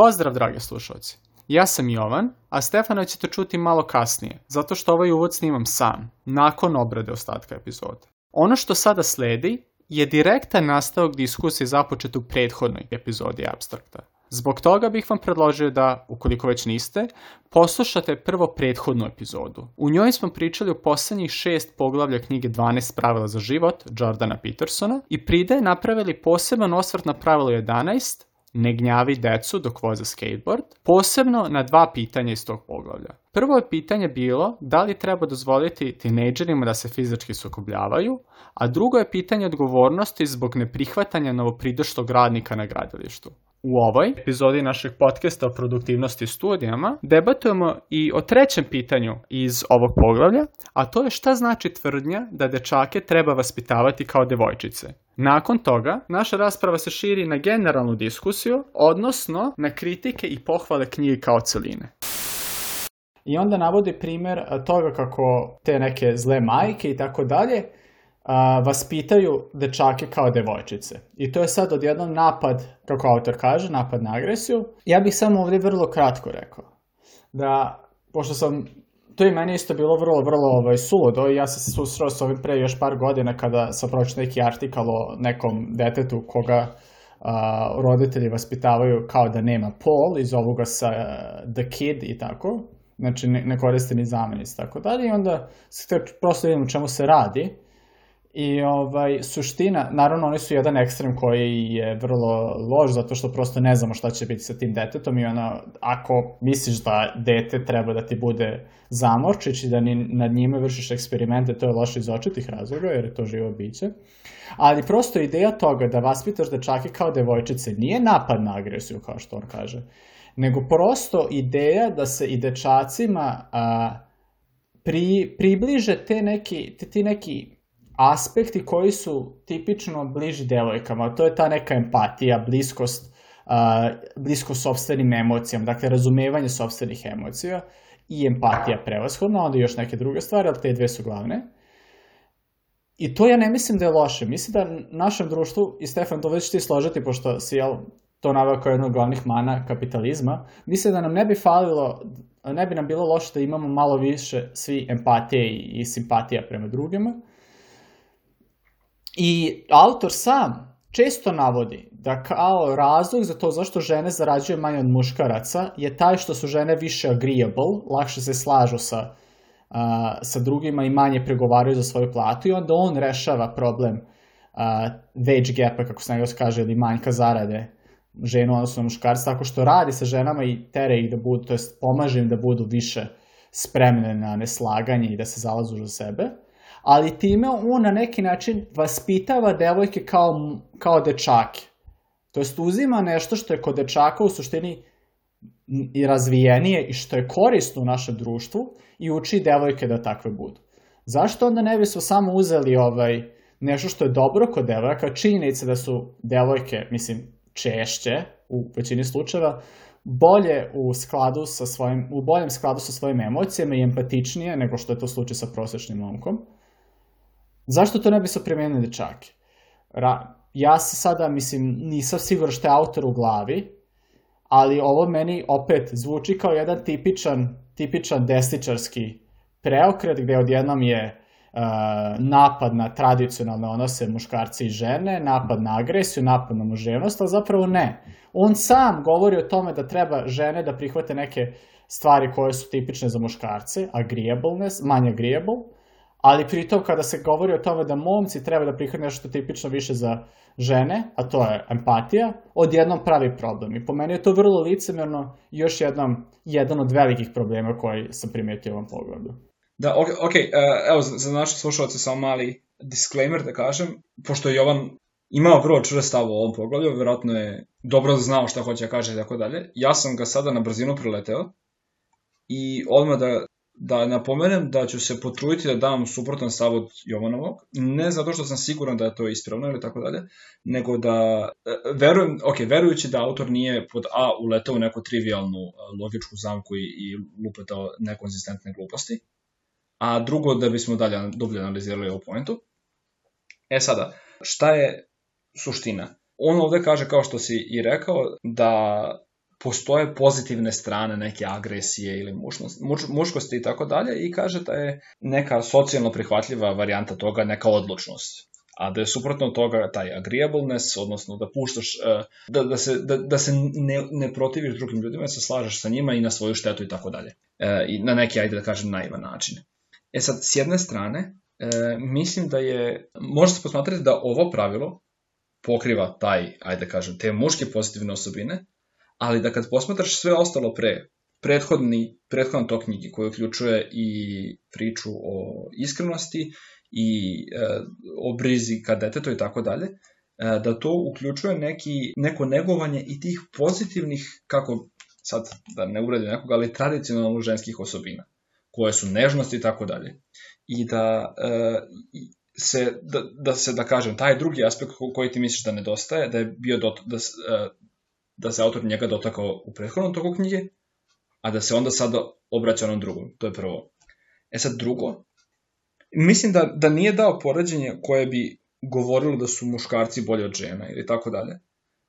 Pozdrav, dragi slušalci. Ja sam Jovan, a Stefana ćete čuti malo kasnije, zato što ovaj uvod snimam sam, nakon obrade ostatka epizode. Ono što sada sledi je direktan nastavak diskusije započet u prethodnoj epizodi Abstrakta. Zbog toga bih vam predložio da, ukoliko već niste, poslušate prvo prethodnu epizodu. U njoj smo pričali o poslednjih šest poglavlja knjige 12 pravila za život Jordana Petersona i pride napravili poseban osvrt na pravilo 11 ne gnjavi decu dok voze skateboard, posebno na dva pitanja iz tog poglavlja. Prvo je pitanje bilo da li treba dozvoliti tinejdžerima da se fizički sukobljavaju, a drugo je pitanje odgovornosti zbog neprihvatanja novopridošlog radnika na gradilištu. U ovoj epizodi našeg podcasta o produktivnosti studijama debatujemo i o trećem pitanju iz ovog poglavlja, a to je šta znači tvrdnja da dečake treba vaspitavati kao devojčice. Nakon toga, naša rasprava se širi na generalnu diskusiju, odnosno na kritike i pohvale knjige kao celine. I onda navodi primer toga kako te neke zle majke i tako dalje a, vaspitaju dečake kao devojčice. I to je sad odjednom napad, kako autor kaže, napad na agresiju. Ja bih samo ovdje vrlo kratko rekao da, pošto sam to je meni isto bilo vrlo, vrlo ovaj, suludo i ja sam se susreo s ovim pre još par godina kada sam pročio neki artikal o nekom detetu koga a, roditelji vaspitavaju kao da nema pol i zovu ga sa uh, the kid i tako. Znači ne, ne koriste ni zamenic tako dalje i onda se prosto vidim u čemu se radi I ovaj, suština, naravno oni su jedan ekstrem koji je vrlo loš zato što prosto ne znamo šta će biti sa tim detetom i ono, ako misliš da dete treba da ti bude zamorčić i da ni, nad njime vršiš eksperimente, to je loše iz očitih razloga jer je to živo biće. Ali prosto ideja toga da vaspitaš dečake kao devojčice nije napad na agresiju kao što on kaže, nego prosto ideja da se i dečacima a, pri, približe te neki, te, ti neki aspekti koji su tipično bliži devojkama. To je ta neka empatija, bliskost, uh, bliskost sobstvenim emocijama, dakle razumevanje sobstvenih emocija i empatija prevashodno, onda još neke druge stvari, ali te dve su glavne. I to ja ne mislim da je loše. Mislim da našem društvu, i Stefan, to već ti složiti, pošto si jel, to naveo kao jedno od glavnih mana kapitalizma, mislim da nam ne bi falilo, ne bi nam bilo loše da imamo malo više svi empatije i simpatija prema drugima, I autor sam često navodi da kao razlog za to zašto žene zarađuju manje od muškaraca je taj što su žene više agreeable, lakše se slažu sa, uh, sa drugima i manje pregovaraju za svoju platu i onda on rešava problem uh, wage gapa, kako se najgos kaže, ili manjka zarade ženu, odnosno muškarca, tako što radi sa ženama i tere ih da budu, to jest pomaže im da budu više spremne na neslaganje i da se zalazu za sebe ali time on na neki način vaspitava devojke kao, kao dečake. To jest uzima nešto što je kod dečaka u suštini i razvijenije i što je korisno u našem društvu i uči devojke da takve budu. Zašto onda ne bismo samo uzeli ovaj, nešto što je dobro kod devojaka, činjenica da su devojke, mislim, češće u većini slučajeva, bolje u skladu sa svojim, u boljem skladu sa svojim emocijama i empatičnije nego što je to slučaj sa prosečnim momkom. Zašto to ne bi se primenili dečake? Ra ja se sada, mislim, nisam siguran što je autor u glavi, ali ovo meni opet zvuči kao jedan tipičan, tipičan desničarski preokret gde odjednom je uh, napad na tradicionalne odnose muškarci i žene, napad na agresiju, napad na muževnost, ali zapravo ne. On sam govori o tome da treba žene da prihvate neke stvari koje su tipične za muškarce, agreeableness, manje agreeable, ali pritom kada se govori o tome da momci treba da prihvate nešto tipično više za žene, a to je empatija, odjednom pravi problem. I po meni je to vrlo licemerno i još jednom, jedan od velikih problema koji sam primetio u ovom pogledu. Da, ok, okay uh, evo za, za naše slušalce samo mali disclaimer da kažem, pošto je Jovan imao vrlo čvrst stav u ovom pogledu, verovatno je dobro znao šta hoće da kaže i tako dalje. Ja sam ga sada na brzinu preleteo i odmah da da napomenem da ću se potruditi da dam suprotan stav od Jovanovog, ne zato što sam siguran da je to ispravno ili tako dalje, nego da e, verujem, ok, verujući da autor nije pod A uletao u neku trivialnu e, logičku zamku i, i lupetao nekonzistentne gluposti, a drugo da bismo dalje dublje analizirali ovu pointu. E sada, šta je suština? On ovde kaže, kao što si i rekao, da postoje pozitivne strane neke agresije ili mušnosti, muš, muškosti i tako dalje i kaže da je neka socijalno prihvatljiva varijanta toga neka odlučnost. A da je suprotno toga taj agreeableness, odnosno da puštaš, e, da, da se, da, da se ne, ne protiviš drugim ljudima, da se slažeš sa njima i na svoju štetu i tako dalje. E, I na neki, ajde da kažem, naivan način. E sad, s jedne strane, e, mislim da je, može se posmatrati da ovo pravilo pokriva taj, ajde da kažem, te muške pozitivne osobine, ali da kad posmatraš sve ostalo pre, prethodni, prethodno to knjigi koji uključuje i priču o iskrenosti i e, o brizi ka detetu i tako dalje, e, da to uključuje neki, neko negovanje i tih pozitivnih, kako sad da ne uredi nekoga, ali tradicionalno ženskih osobina, koje su nežnost i tako dalje. I da e, se, da, da se, da kažem, taj drugi aspekt koji ti misliš da nedostaje, da je bio dot, da, e, da se autor njega dotakao u prethodnom toku knjige, a da se onda sada obraća onom drugom. To je prvo. E sad drugo, mislim da, da nije dao poređenje koje bi govorilo da su muškarci bolji od žena ili tako dalje,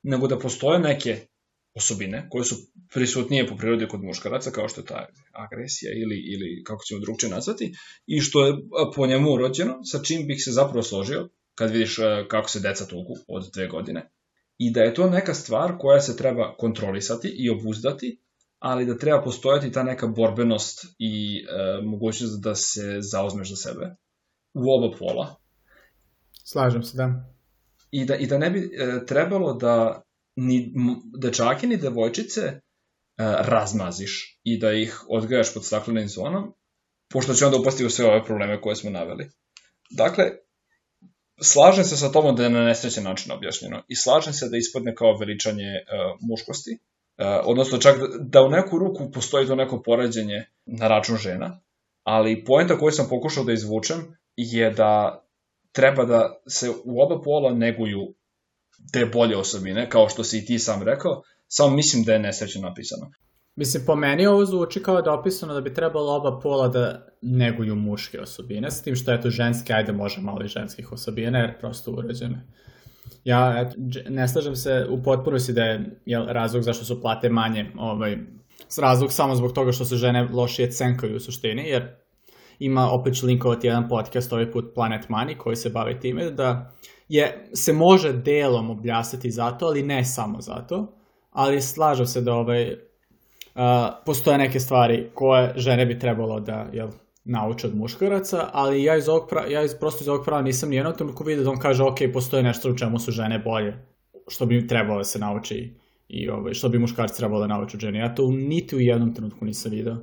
nego da postoje neke osobine koje su prisutnije po prirodi kod muškaraca, kao što je ta agresija ili, ili kako ćemo drugče nazvati, i što je po njemu urođeno, sa čim bih se zapravo složio, kad vidiš kako se deca tuku od dve godine, i da je to neka stvar koja se treba kontrolisati i obuzdati, ali da treba postojati ta neka borbenost i e, mogućnost da se zauzmeš za sebe u oba pola. Slažem se, da. I da, i da ne bi e, trebalo da ni dečake ni devojčice e, razmaziš i da ih odgajaš pod staklenim zonom, pošto će onda upasti u sve ove probleme koje smo naveli. Dakle, slažem se sa tobom da je na nesrećen način objašnjeno i slažem se da ispadne kao veličanje uh, muškosti, uh, odnosno čak da, da u neku ruku postoji to neko poređenje na račun žena, ali poenta koju sam pokušao da izvučem je da treba da se u oba pola neguju te bolje osobine, kao što si i ti sam rekao, samo mislim da je nesrećno napisano. Mislim, po meni ovo zvuči kao da opisano da bi trebalo oba pola da neguju muške osobine, s tim što je to ženske, ajde može malo i ženskih osobina, jer prosto urađene. Ja et, ne slažem se u potpunosti da je jel, razlog zašto su plate manje, ovaj, razlog samo zbog toga što se žene lošije cenkaju u suštini, jer ima opet ću linkovati jedan podcast, ovaj put Planet Money, koji se bavi time, da je, se može delom objasniti zato, ali ne samo zato, ali slažem se da ovaj, postoje neke stvari koje žene bi trebalo da jel, nauče od muškaraca, ali ja iz ovog pra, ja iz, prosto iz ovog prava nisam nijednog trenutku vidio da on kaže ok, postoje nešto u čemu su žene bolje, što bi trebalo da se nauči i ovaj, što bi muškarci trebalo da nauče od žene. Ja to niti u jednom trenutku nisam video.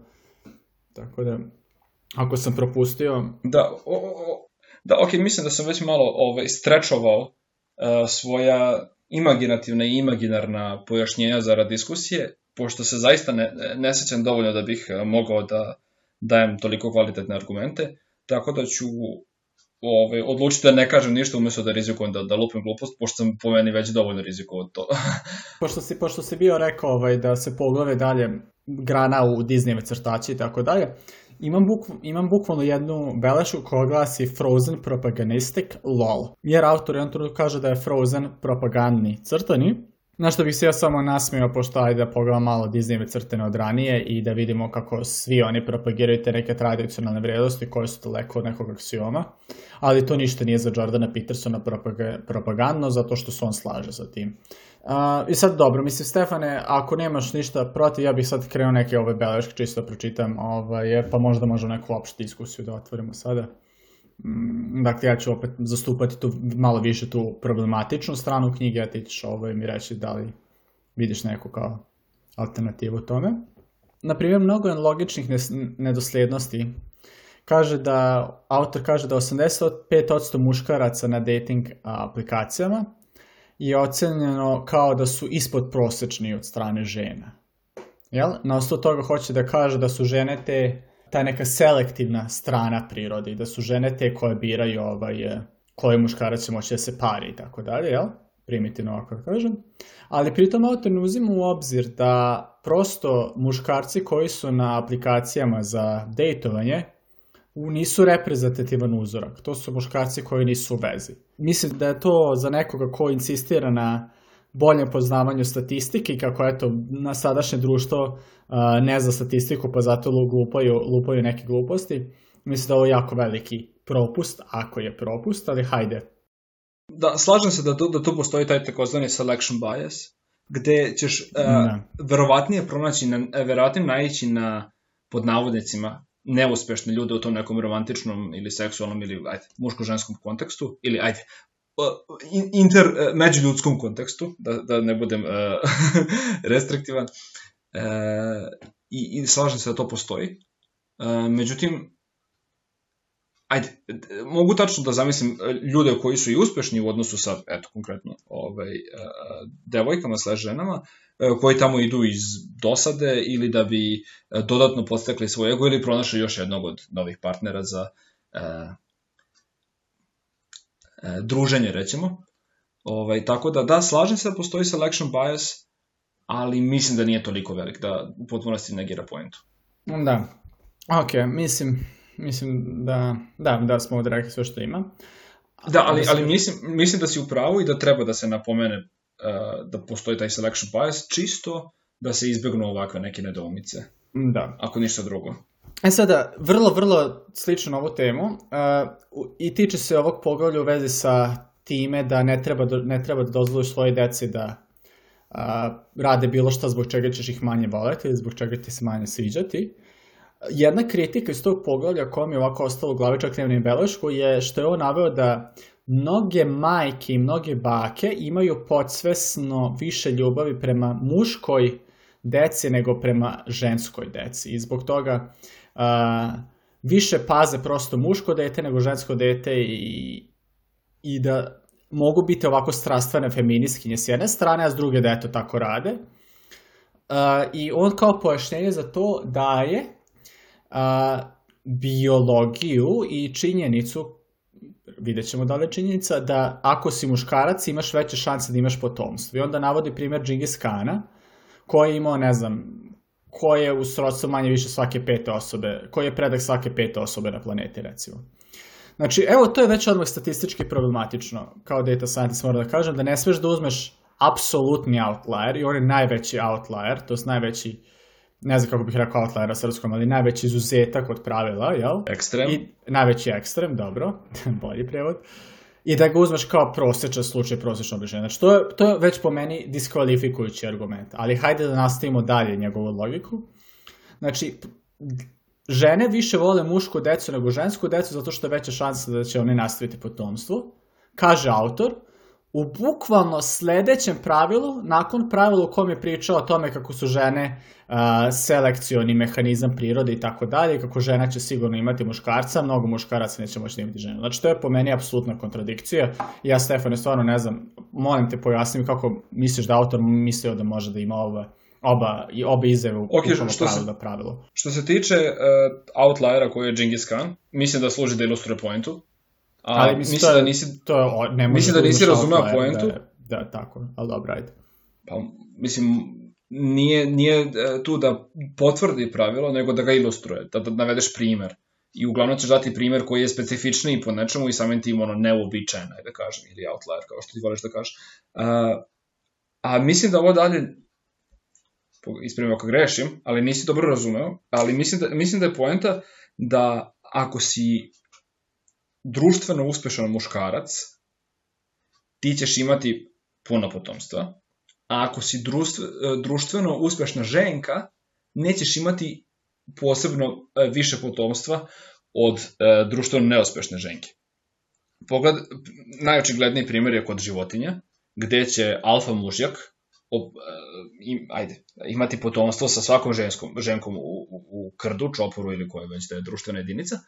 Tako da, ako sam propustio... Da, o, o, da ok, mislim da sam već malo ovaj, strečovao uh, svoja imaginativna i imaginarna pojašnjenja za rad diskusije, pošto se zaista ne, ne sećam dovoljno da bih e, mogao da dajem toliko kvalitetne argumente, tako da ću ovaj, odlučiti da ne kažem ništa umesto da rizikujem da, da lupim glupost, pošto sam po meni već dovoljno rizikovao to. pošto, si, pošto si bio rekao ovaj, da se poglave dalje grana u Disneyve crtači i tako dalje, imam, buk, imam bukvalno jednu belešku koja glasi Frozen Propagandistic LOL. Jer autor jedan kaže da je Frozen propagandni crtani, Na što bih se ja samo nasmio, pošto ajde da pogledam malo Disneyve crtene od ranije i da vidimo kako svi oni propagiraju te neke tradicionalne vrednosti koje su daleko od nekog aksioma, ali to ništa nije za Jordana Petersona propagandno, zato što se on slaže sa tim. Uh, I sad dobro, mislim Stefane, ako nemaš ništa protiv, ja bih sad krenuo neke ove beleške čisto pročitam, ovaj, pa možda možemo neku opštu diskusiju da otvorimo sada. Mm, dakle, ja ću opet zastupati tu malo više tu problematičnu stranu knjige, a ti ćeš ovaj mi reći da li vidiš neku kao alternativu tome. Naprimjer, mnogo je logičnih nedoslednosti. Kaže da, autor kaže da 85% muškaraca na dating aplikacijama je ocenjeno kao da su ispod prosečni od strane žena. Jel? Na osnovu toga hoće da kaže da su žene te ta neka selektivna strana prirode i da su žene te koje biraju ovaj, eh, koje muškarac će moći da se pari i tako dalje, jel? Primitivno ovako da kažem. Ali pritom autor uzima u obzir da prosto muškarci koji su na aplikacijama za dejtovanje nisu reprezentativan uzorak. To su muškarci koji nisu u vezi. Mislim da je to za nekoga ko insistira na boljem poznavanju statistike i kako eto na sadašnje društvo ne za statistiku pa zato lupaju, lupaju neke gluposti. Mislim da ovo je jako veliki propust, ako je propust, ali hajde. Da, slažem se da tu, da tu postoji taj takozvani selection bias, gde ćeš uh, verovatnije pronaći, na, verovatnije naići na pod navodnicima neuspešne ljude u tom nekom romantičnom ili seksualnom ili ajde, muško-ženskom kontekstu ili ajde, inter, e, međuljudskom kontekstu, da, da ne budem uh, restriktivan. Uh, i, I slažem se da to postoji. Uh, međutim, ajde, mogu tačno da zamislim ljude koji su i uspešni u odnosu sa, eto, konkretno, ovaj, devojkama sa ženama, koji tamo idu iz dosade ili da bi dodatno podstekli svoj ego ili pronašli još jednog od novih partnera za druženje, recimo. Ovaj, tako da, da, slažem se da postoji selection bias, ali mislim da nije toliko velik, da u potpunosti negira pointu. Da, ok, mislim, mislim da, da, da smo ovde rekli sve što ima. Da, ali, ali mislim, mislim da si u pravu i da treba da se napomene uh, da postoji taj selection bias, čisto da se izbjegnu ovakve neke nedoumice. Da. Ako ništa drugo. E sada, vrlo, vrlo slično ovu temu uh, i tiče se ovog poglavlja u vezi sa time da ne treba, da, ne treba da dozvoliš svoje deci da uh, rade bilo šta zbog čega ćeš ih manje voleti ili zbog čega ti se manje sviđati. Jedna kritika iz tog poglavlja koja mi je ovako ostalo u glavi čak nemam belešku je što je on naveo da mnoge majke i mnoge bake imaju podsvesno više ljubavi prema muškoj deci nego prema ženskoj deci i zbog toga više paze prosto muško dete nego žensko dete i, i da mogu biti ovako strastvene feminiskinje s jedne strane, a s druge da eto tako rade. Uh, I on kao pojašnjenje za to daje uh, biologiju i činjenicu vidjet ćemo da li je činjenica da ako si muškarac imaš veće šanse da imaš potomstvo. I onda navodi primjer Džingis Kana, koji je imao, ne znam, ko je u srodstvu manje više svake pete osobe, koji je predak svake pete osobe na planeti, recimo. Znači, evo, to je već odmah statistički problematično, kao data scientist moram da kažem, da ne smeš da uzmeš apsolutni outlier, i on je najveći outlier, to je najveći, ne znam kako bih rekao outlier na srpskom, ali najveći izuzetak od pravila, jel? Ekstrem. I najveći ekstrem, dobro, bolji prevod. Uh, i da ga uzmeš kao prosječan slučaj prosječno obliženja. Znači, to je, to je već po meni diskvalifikujući argument. Ali hajde da nastavimo dalje njegovu logiku. Znači, žene više vole mušku decu nego žensku decu zato što je veća šansa da će oni nastaviti potomstvo. Kaže autor, u bukvalno sledećem pravilu, nakon pravila u kom je pričao o tome kako su žene uh, selekcioni mehanizam prirode i tako dalje, kako žena će sigurno imati muškarca, mnogo muškaraca neće moći da imati ženu. Znači, to je po meni apsolutna kontradikcija. Ja, Stefane, stvarno ne znam, molim te pojasnim kako misliš da autor mislio da može da ima oba oba i obe izjave u okay, što pravilo se, pravilo. Što se tiče uh, outliera koji je Genghis Khan, mislim da služi da ilustruje pointu. A, ali mislim, mislim da nisi, to je, ne mislim da nisi razumeo poentu. Da, da, tako, ali dobro, ajde. Pa, mislim, nije, nije e, tu da potvrdi pravilo, nego da ga ilustruje, da, da navedeš primer. I uglavnom ćeš dati primer koji je specifičniji po nečemu i samim tim ono neuobičajen, da kažem, ili outlier, kao što ti voliš da kažeš. A, a mislim da ovo dalje, ispravim ako grešim, ali nisi dobro razumeo, ali mislim da, mislim da je poenta da ako si društveno uspešan muškarac, ti ćeš imati puno potomstva, a ako si društveno uspešna ženka, nećeš imati posebno e, više potomstva od e, društveno neuspešne ženke. Pogled, najočigledniji primjer je kod životinja, gde će alfa mužjak op, e, im, ajde, imati potomstvo sa svakom ženskom, ženkom u, u, u krdu, čoporu ili koja već da je društvena jedinica,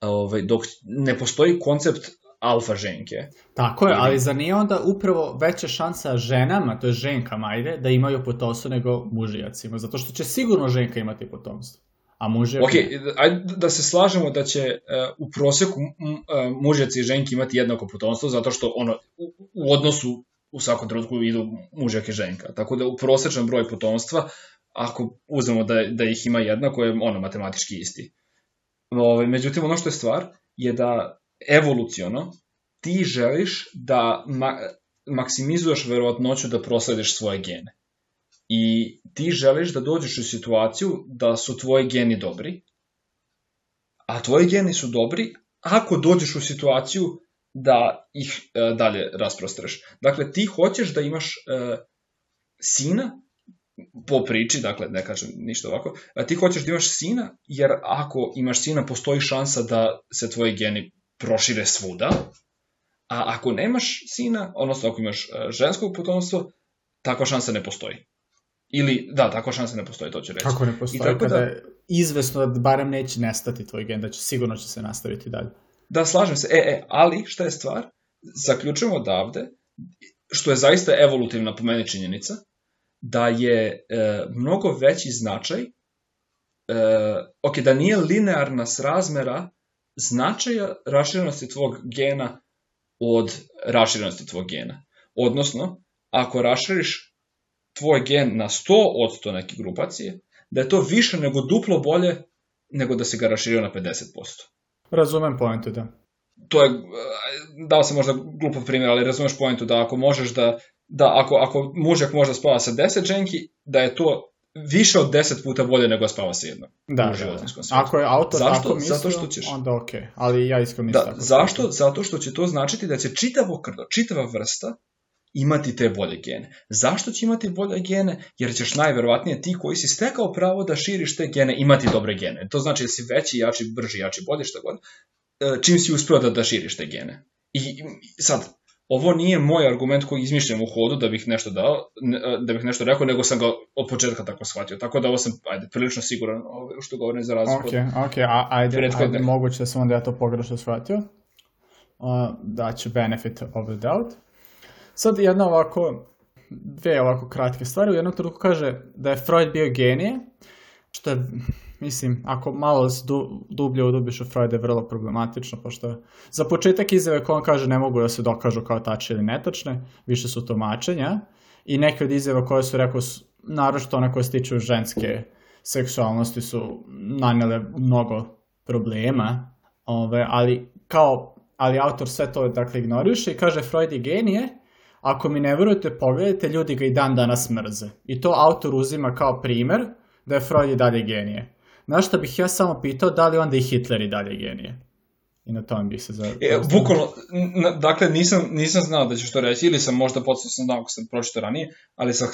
ovaj, dok ne postoji koncept alfa ženke. Tako je, ali za nije onda upravo veća šansa ženama, to je ženkama, ajde, da imaju potomstvo nego mužijacima, zato što će sigurno ženka imati potomstvo. A muže... Ok, ajde da se slažemo da će uh, u prosjeku uh, mužjaci i ženki imati jednako potomstvo, zato što ono, u, u odnosu u svakom trenutku idu mužjak i ženka. Tako da u prosječan broj potomstva, ako uzmemo da, da ih ima jednako, je ono matematički isti. Ove, međutim, ono što je stvar je da evoluciono ti želiš da ma, maksimizuješ verovatnoću da proslediš svoje gene. I ti želiš da dođeš u situaciju da su tvoji geni dobri, a tvoji geni su dobri ako dođeš u situaciju da ih e, dalje rasprostreš. Dakle, ti hoćeš da imaš e, sina, po priči, dakle, ne kažem ništa ovako, a ti hoćeš da imaš sina, jer ako imaš sina, postoji šansa da se tvoji geni prošire svuda, a ako nemaš sina, odnosno ako imaš e, ženskog potomstva, takva šansa ne postoji. Ili, da, takva šansa ne postoji, to ću reći. Kako ne postoji, I kada da, je izvesno da barem neće nestati tvoj gen, da će sigurno će se nastaviti dalje. Da, slažem se. E, e, ali šta je stvar? Zaključujemo odavde, što je zaista evolutivna po meni činjenica, da je e, mnogo veći značaj, e, ok, da nije linearna srazmera značaja raširenosti tvog gena od raširenosti tvog gena. Odnosno, ako raširiš tvoj gen na 100 od 100 neke grupacije, da je to više nego duplo bolje nego da se ga raširio na 50%. Razumem pojentu, da. To je, dao sam možda glupav primjer, ali razumeš pojentu da ako možeš da, da ako, ako mužak može da spava sa 10 ženki, da je to više od 10 puta bolje nego da spava sa jednom. Da, u da, da. Ako je autor zašto? tako mislio, zato što ćeš. onda ok, ali ja iskreno da, tako. Zašto? Zato što će to značiti da će čitavo krdo, čitava vrsta imati te bolje gene. Zašto će imati bolje gene? Jer ćeš najverovatnije ti koji si stekao pravo da širiš te gene imati dobre gene. To znači da si veći, jači, brži, jači, bolji, šta god, e, čim si uspeo da, da širiš te gene. I sad, ovo nije moj argument koji izmišljam u hodu da bih nešto dao, e, da bih nešto rekao, nego sam ga od početka tako shvatio. Tako da ovo sam, ajde, prilično siguran ovaj, što govorim za razliku. Ok, ok, a, ajde, ajde, moguće da sam onda ja to pogrešno shvatio. Uh, daću benefit of the doubt. Sad jedna ovako, dve ovako kratke stvari. U jednom trenutku kaže da je Freud bio genije, što je, mislim, ako malo du, dublje udubiš u Freuda je vrlo problematično, pošto za početak izjave koje on kaže ne mogu da se dokažu kao tačne ili netačne, više su tumačenja, i neke od izjava koje su rekao, naročito one koje se tiču ženske seksualnosti su nanele mnogo problema, ove, ali kao ali autor sve to dakle ignoriše i kaže Freud je genije, Ako mi ne verujete, pogledajte, ljudi ga i dan danas mrze. I to autor uzima kao primer da je Freud i dalje genije. Znaš što bih ja samo pitao, da li onda i Hitler i dalje genije? I na tome bih se za... E, bukvalno, dakle, nisam, nisam znao da ćeš to reći, ili sam možda počeo sam znao ako sam pročito ranije, ali sam, e,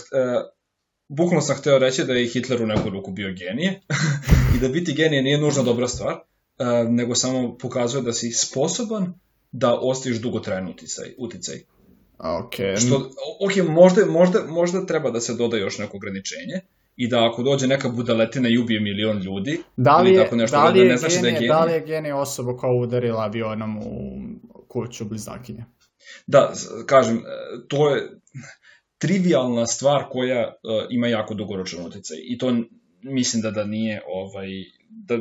bukvalno sam hteo reći da je Hitler u neku ruku bio genije i da biti genije nije nužno dobra stvar, e, nego samo pokazuje da si sposoban da ostaviš dugotrajan uticaj. uticaj. Ok. Što, ok, možda, možda, možda treba da se doda još neko ograničenje i da ako dođe neka budaletina i ubije milion ljudi, da li je, tako nešto, da, li je da ne znači genije, da je genije. Da li je genije osoba koja udarila avionom u kuću blizakinje? Da, kažem, e, to je trivialna stvar koja uh, ima jako dugoročan utjecaj i to mislim da da nije ovaj da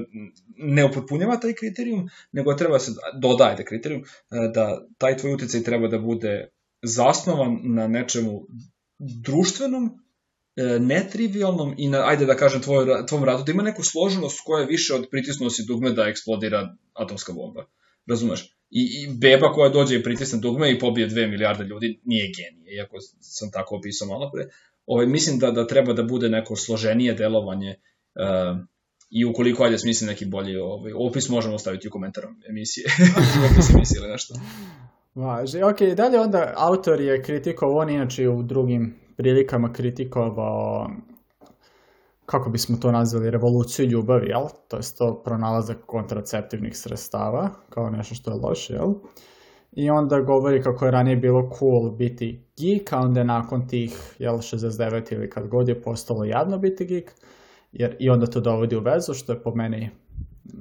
ne upotpunjava taj kriterijum, nego treba se dodaje taj kriterijum e, da taj tvoj uticaj treba da bude zasnovan na nečemu društvenom, netrivialnom i na, ajde da kažem, tvoj, tvom radu, da ima neku složenost koja je više od pritisnosti dugme da eksplodira atomska bomba. Razumeš? I, I beba koja dođe i pritisne dugme i pobije dve milijarde ljudi nije genije, iako sam tako opisao malo pre. Ovaj, mislim da, da treba da bude neko složenije delovanje uh, i ukoliko ajde smisli neki bolji ovaj, opis možemo staviti u komentar emisije, opis emisije ili nešto. Važi. Ok, dalje onda autor je kritikovao, on inače u drugim prilikama kritikovao kako bismo to nazvali, revoluciju ljubavi, jel? To je to pronalazak kontraceptivnih sredstava, kao nešto što je loše, jel? I onda govori kako je ranije bilo cool biti geek, a onda nakon tih, jel, 69 ili kad god je postalo jadno biti geek, jer i onda to dovodi u vezu, što je po meni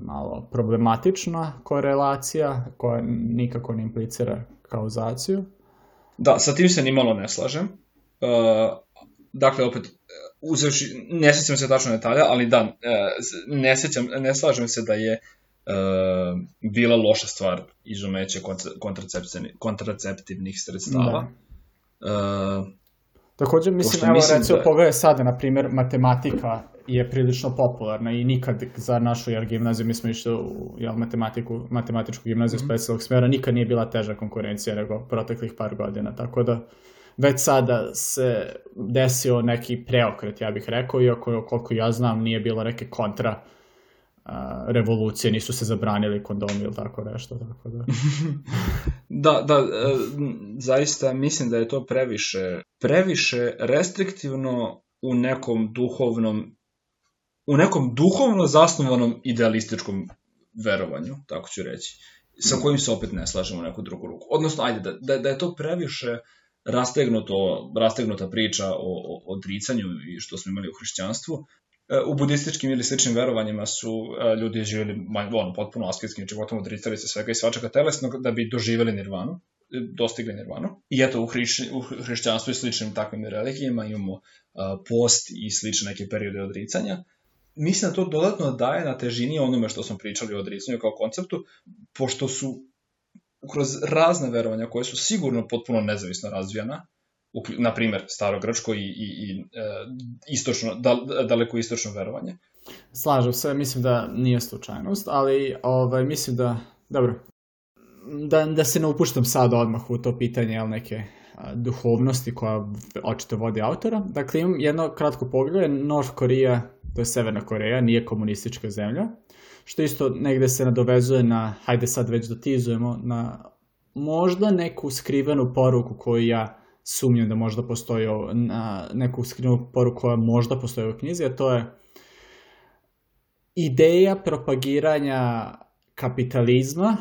malo problematična korelacija koja nikako ne implicira kauzaciju. Da, sa tim se ni malo ne slažem. Uh, dakle, opet, uzevši, ne sećam se tačno detalja, ali da, uh, ne, sećam, ne slažem se da je uh, bila loša stvar izumeće kontraceptivnih sredstava. Da. Uh, Takođe, mislim, evo, mislim recimo, da... pogledaj sada, na primjer, matematika je prilično popularna i nikad za našu jel, gimnaziju, mi smo išli u jel, matematiku, matematičku gimnaziju mm -hmm. specijalnog smjera, nikad nije bila teža konkurencija nego proteklih par godina, tako da već sada se desio neki preokret, ja bih rekao, iako koliko ja znam nije bilo neke kontra a, revolucije, nisu se zabranili kondomi ili tako nešto, tako da. da, da, e, zaista mislim da je to previše, previše restriktivno u nekom duhovnom u nekom duhovno zasnovanom idealističkom verovanju, tako ću reći, sa kojim se opet ne slažemo u neku drugu ruku. Odnosno, ajde, da, da, da je to previše rastegnuto, rastegnuta priča o, o odricanju i što smo imali u hrišćanstvu. E, u budističkim ili sličnim verovanjima su e, ljudi živjeli ono, potpuno asketskim životom, odricali se svega i svačaka telesnog da bi doživeli nirvanu e, dostigli nirvanu. I eto, u, hriš, u hrišćanstvu i sličnim takvim religijama imamo post i slične neke periode odricanja mislim da to dodatno daje na težini onome što smo pričali o odricanju kao konceptu, pošto su kroz razne verovanja koje su sigurno potpuno nezavisno razvijana, na primer grčko i, i, i e, istočno, da, daleko istočno verovanje. Slažem se, mislim da nije slučajnost, ali ovaj, mislim da, dobro, da, da se ne upuštam sad odmah u to pitanje, ali neke duhovnosti koja očito vodi autora. Dakle, imam jedno kratko pogled, North Korea to je Severna Koreja, nije komunistička zemlja, što isto negde se nadovezuje na, hajde sad već dotizujemo, na možda neku skrivenu poruku koju ja sumnjam da možda postoji na neku skrivenu poruku koja možda postoji u knjizi, a to je ideja propagiranja kapitalizma,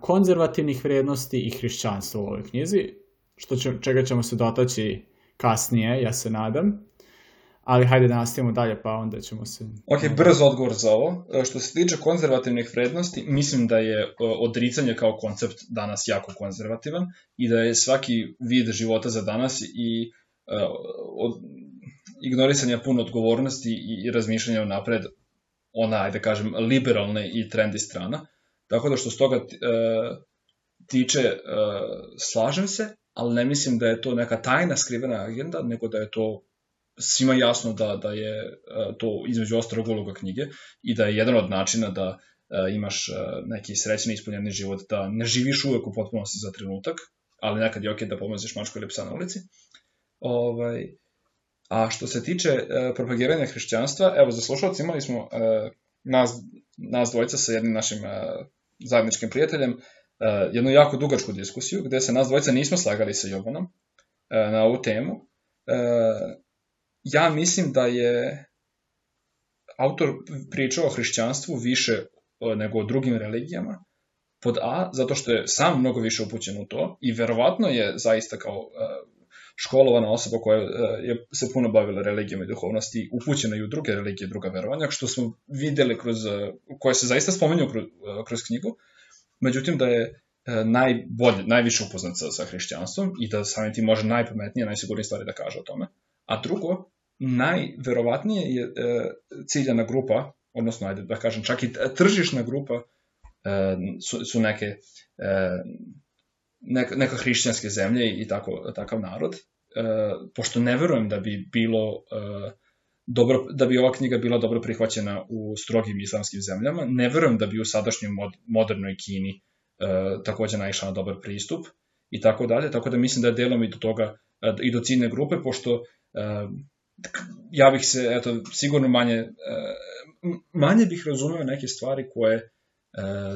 konzervativnih vrednosti i hrišćanstva u ovoj knjizi, što će, čega ćemo se dotaći kasnije, ja se nadam ali hajde da nastavimo dalje, pa onda ćemo se... Ok, brz odgovor za ovo. E, što se tiče konzervativnih vrednosti, mislim da je e, odricanje kao koncept danas jako konzervativan i da je svaki vid života za danas i uh, od, ignorisanja puno odgovornosti i, i razmišljanja napred ona, ajde da kažem, liberalne i trendi strana. Tako da što s toga tiče, slažem se, ali ne mislim da je to neka tajna skrivena agenda, nego da je to svima jasno da, da je e, to između ostalog uloga knjige i da je jedan od načina da e, imaš e, neki srećni ispunjeni život, da ne živiš uvek u potpunosti za trenutak, ali nekad je okej da pomozeš mačku ili psa na ulici. Ovaj, a što se tiče propagiranja hrišćanstva, evo za slušalci imali smo nas, nas dvojica sa jednim našim zajedničkim prijateljem jednu jako dugačku diskusiju gde se nas dvojica nismo slagali sa Jovanom na ovu temu. Ja mislim da je autor pričao o hrišćanstvu više e, nego o drugim religijama, pod A, zato što je sam mnogo više upućen u to i verovatno je zaista kao e, školovana osoba koja e, je se puno bavila religijama i duhovnosti, upućena i u druge religije, druga verovanja, što smo videli kroz, koje se zaista spomenju kroz, kroz knjigu, međutim da je najbolje, najviše upoznat sa, sa hrišćanstvom i da samim tim može najpametnije, najsigurnije stvari da kaže o tome. A drugo, najverovatnije je e, ciljana grupa, odnosno, ajde da kažem, čak i tržišna grupa e, su, su neke e, neka, neka hrišćanske zemlje i tako, takav narod, pošto ne verujem da bi bilo dobro, da bi ova knjiga bila dobro prihvaćena u strogim islamskim zemljama, ne verujem da bi u sadašnjoj mod, modernoj Kini e, takođe naišla na dobar pristup i tako dalje, tako da mislim da je delom i do toga e, i do ciljne grupe, pošto ja bih se, eto, sigurno manje, manje bih razumeo neke stvari koje e,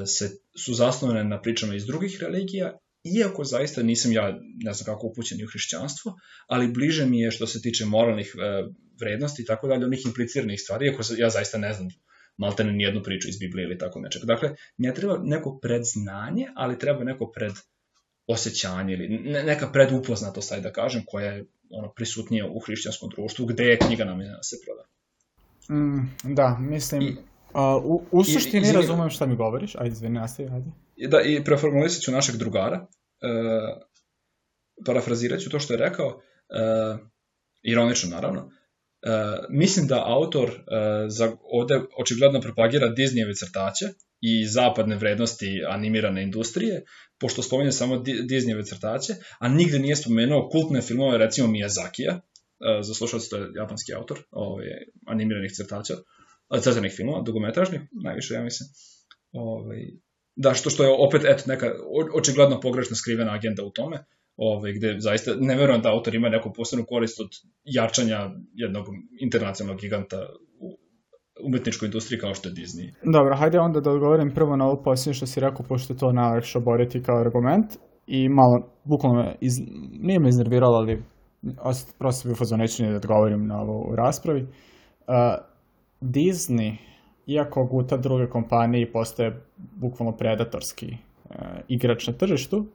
se, su zasnovane na pričama iz drugih religija, iako zaista nisam ja, ne znam kako upućen u hrišćanstvo, ali bliže mi je što se tiče moralnih e, vrednosti i tako dalje, onih impliciranih stvari, iako ja zaista ne znam maltene nijednu priču iz Biblije ili tako nečeg. Dakle, ne treba neko predznanje, ali treba neko pred osjećanje ili neka predupoznatost, aj da kažem, koja je ono prisutnija u hrišćanskom društvu, gde je knjiga namenjena da se proda. Mm, da, mislim, I, uh, u, u suštini i, razumem šta mi govoriš, ajde, izvini, nastavi, ajde. Da, i preformulisat ću našeg drugara, uh, parafrazirat ću to što je rekao, uh, ironično naravno, uh, mislim da autor uh, za, ovde očigledno propagira Disneyeve crtaće, i zapadne vrednosti animirane industrije, pošto spominje samo Disneyve crtaće, a nigde nije spomenuo kultne filmove, recimo Miyazakija, za slušalce to je japanski autor ovaj, animiranih crtaća, crtanih filmova, dugometražnih, najviše ja mislim. Ovaj, da, što, što je opet eto, neka očigledno pogrešno skrivena agenda u tome, ovaj, gde zaista ne verujem da autor ima neku posebnu korist od jačanja jednog internacionalnog giganta umetničkoj industriji kao što je Disney. Dobro, hajde onda da odgovorim prvo na ovo posljednje što si rekao, pošto je to najlakše oboriti kao argument i malo, bukvalno, iz, nije me iznerviralo, ali prosto bih fazon neću da odgovorim na ovo u raspravi. Uh, Disney, iako guta druge kompanije postaje bukvalno predatorski uh, igrač na tržištu,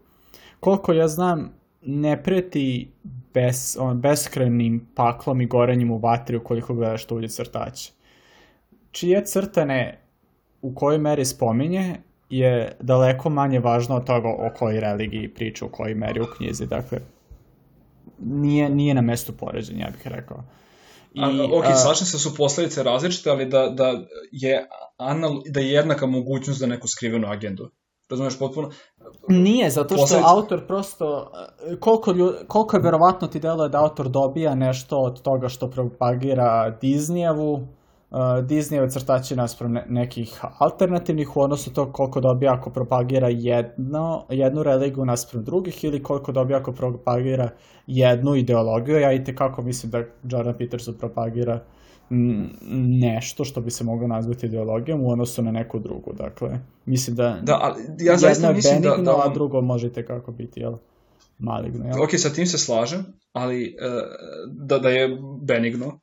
koliko ja znam, ne preti bes, on, beskrajnim paklom i gorenjem u vatri ukoliko gledaš tuđe crtače. Čije crtane u kojoj meri spominje je daleko manje važno od toga o kojoj religiji priča, u kojoj meri u knjizi. Dakle, nije, nije na mestu poređenja, ja bih rekao. I, a, ok, a, slažem se da su posledice različite, ali da, da, je anal, da je jednaka mogućnost za neku skrivenu agendu. Razumeš potpuno? Nije, zato što posledice... autor prosto, koliko, ljud, koliko je verovatno ti deluje da autor dobija nešto od toga što propagira Disneyevu, Disneyove crtači naspram ne, nekih alternativnih u odnosu to koliko dobija ako propagira jedno, jednu religiju naspram drugih ili koliko dobija ako propagira jednu ideologiju. Ja i kako mislim da Jordan Peterson propagira nešto što bi se moglo nazvati ideologijom u odnosu na neku drugu. Dakle, mislim da, da ali ja zaista mislim benigno, da, da on... a drugo možete kako biti, jel? Maligno, jel? Ok, sa tim se slažem, ali uh, da, da je benigno,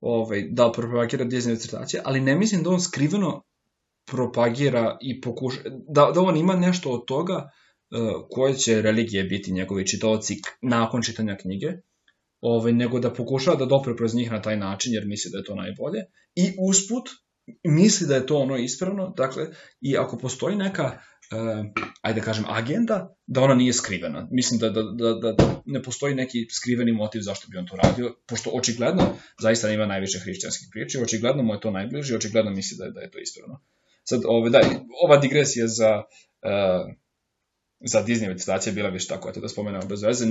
ovaj, da propagira Disney crtaće, ali ne mislim da on skriveno propagira i pokuša, da, da on ima nešto od toga uh, koje će religije biti njegovi čitaoci nakon čitanja knjige, ovaj, nego da pokušava da dopre kroz njih na taj način, jer misli da je to najbolje. I usput, misli da je to ono ispravno, dakle, i ako postoji neka ajde da kažem, agenda, da ona nije skrivena. Mislim da, da, da, da, da ne postoji neki skriveni motiv zašto bi on to radio, pošto očigledno zaista ima najviše hrišćanskih priči, očigledno mu je to najbliže, očigledno misli da je, da je to ispravno. Sad, ove, da, ova digresija za, uh, za Disney citacija bila više tako, eto da spomenemo bez veze,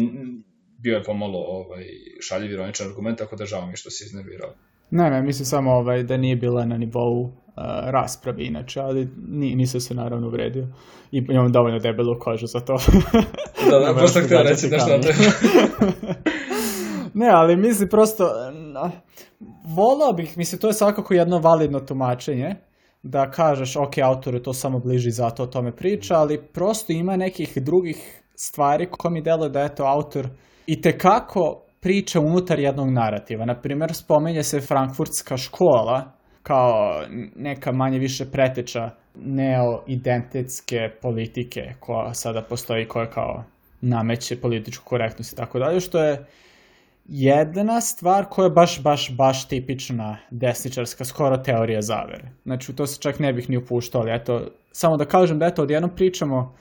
bio je pomalo ovaj, šaljiv ironičan argument, tako da žao mi što se iznervirao. Ne, ne, mislim samo ovaj, da nije bila na nivou uh, rasprave inače, ali ni, nisam se naravno uvredio. I imam dovoljno debelu kožu za to. da, da, prosto htio reći nešto na ne, ali mislim prosto, uh, volao bih, mislim, to je svakako jedno validno tumačenje, da kažeš, ok, autoru to samo bliži, zato o tome priča, ali prosto ima nekih drugih stvari ko mi deluje da je to autor i tekako priča unutar jednog narativa. Naprimjer, spomenje se Frankfurtska škola kao neka manje više preteča neoidentitetske politike koja sada postoji, koja kao nameće političku korektnost i tako dalje, što je jedna stvar koja je baš, baš, baš tipična desničarska, skoro teorija zavere. Znači, to se čak ne bih ni upuštao, ali eto, samo da kažem da eto, odjednom pričamo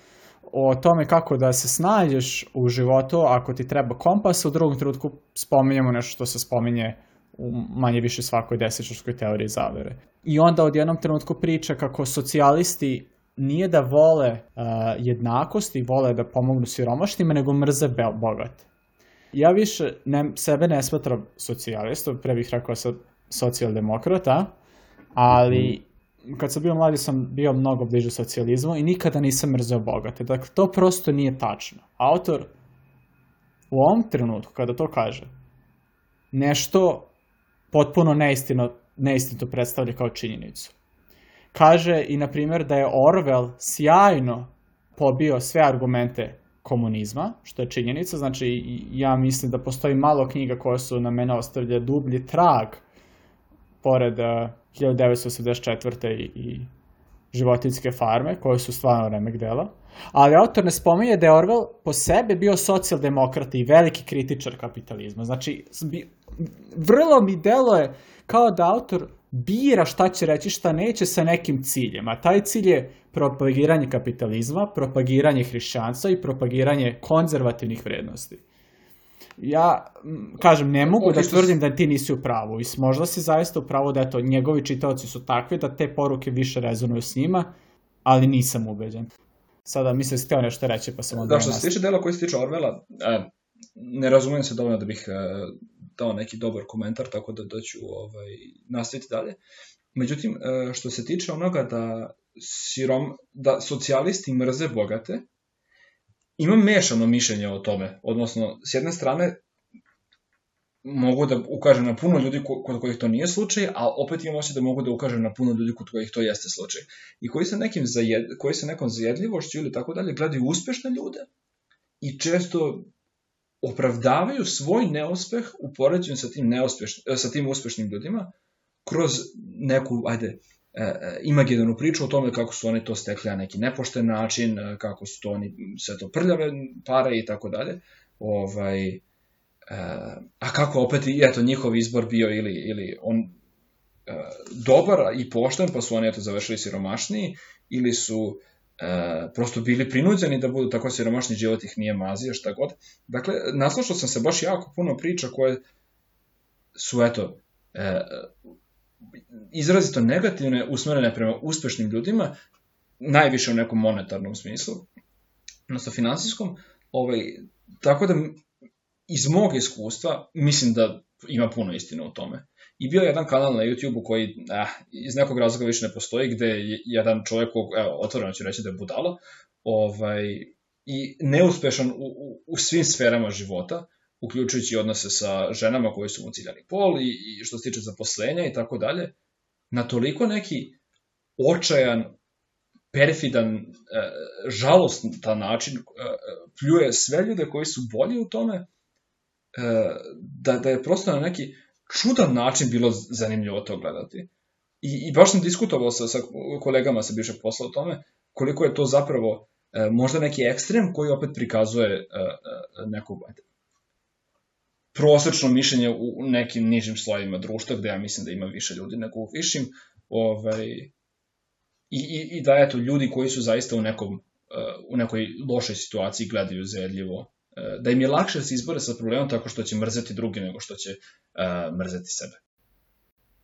o tome kako da se snađeš u životu ako ti treba kompas, u drugom trenutku spominjemo nešto što se spominje u manje više svakoj desečarskoj teoriji zavere. I onda od jednom trenutku priča kako socijalisti nije da vole uh, jednakost i vole da pomognu siromašnima, nego mrze bogate. Ja više ne, sebe ne smatram socijalistom, pre bih rekao sa socijaldemokrata, ali mm kad sam bio mladi sam bio mnogo bliže socijalizmu i nikada nisam mrzeo bogate. Dakle, to prosto nije tačno. Autor u ovom trenutku, kada to kaže, nešto potpuno neistino, neistinito predstavlja kao činjenicu. Kaže i, na primjer, da je Orwell sjajno pobio sve argumente komunizma, što je činjenica, znači ja mislim da postoji malo knjiga koje su na mene ostavlja dublji trag pored uh, 1984. i, i životinske farme, koje su stvarno remek dela. Ali autor ne spominje da je Orwell po sebi bio socijaldemokrat i veliki kritičar kapitalizma. Znači, vrlo mi delo je kao da autor bira šta će reći, šta neće sa nekim ciljem. A taj cilj je propagiranje kapitalizma, propagiranje hrišćanstva i propagiranje konzervativnih vrednosti ja kažem, ne mogu da tvrdim da ti nisi u pravu i možda si zaista u pravu da eto, njegovi čitaoci su takvi da te poruke više rezonuju s njima, ali nisam ubeđen. Sada mislim da si nešto reći pa sam onda... Da, što se tiče dela koji se tiče Orvela, e, ne razumem se dovoljno da bih e, dao neki dobar komentar, tako da, da ću ovaj, nastaviti dalje. Međutim, e, što se tiče onoga da, sirom, da socijalisti mrze bogate, imam mešano mišljenje o tome. Odnosno, s jedne strane, mogu da ukažem na puno ljudi kod kojih to nije slučaj, a opet imam osjećaj da mogu da ukažem na puno ljudi kod kojih to jeste slučaj. I koji se, nekim zajed, koji se nekom zajedljivošću ili tako dalje gledaju uspešne ljude i često opravdavaju svoj neuspeh u poređenju sa tim, neuspeš, sa tim uspešnim ljudima kroz neku, ajde, imaginarnu priču o tome kako su oni to stekli na neki nepošten način, e, kako su to oni sve to prljave pare i tako dalje. Ovaj, a kako opet, eto, njihov izbor bio ili, ili on dobar i pošten, pa su oni eto završili siromašniji, ili su e, prosto bili prinuđeni da budu tako siromašni, život ih nije mazio, šta god. Dakle, naslušao sam se baš jako puno priča koje su, eto, e, izrazito negativne, usmerene prema uspešnim ljudima, najviše u nekom monetarnom smislu, odnosno finansijskom, ovaj, tako da iz mog iskustva mislim da ima puno istine u tome. I bio je jedan kanal na YouTube-u koji eh, iz nekog razloga više ne postoji, gde je jedan čovjek, evo, otvoreno ću reći da je budalo, ovaj, i neuspešan u, u, u svim sferama života, uključujući odnose sa ženama koji su mu ciljani pol i, i što se tiče zaposlenja i tako dalje, na toliko neki očajan, perfidan, e, žalostan način e, pljuje sve ljude koji su bolji u tome, e, da, da je prosto na neki čudan način bilo zanimljivo to gledati. I, i baš sam diskutovao sa, sa kolegama sa bivšeg posla o tome, koliko je to zapravo možda neki ekstrem koji opet prikazuje neku prosečno mišljenje u nekim nižim slojima društva, gde ja mislim da ima više ljudi nego u višim, ovaj, i, i, i da eto, ljudi koji su zaista u nekom u nekoj lošoj situaciji gledaju zajedljivo da im je lakše da se izbore sa problemom tako što će mrzeti drugi nego što će uh, mrzeti sebe.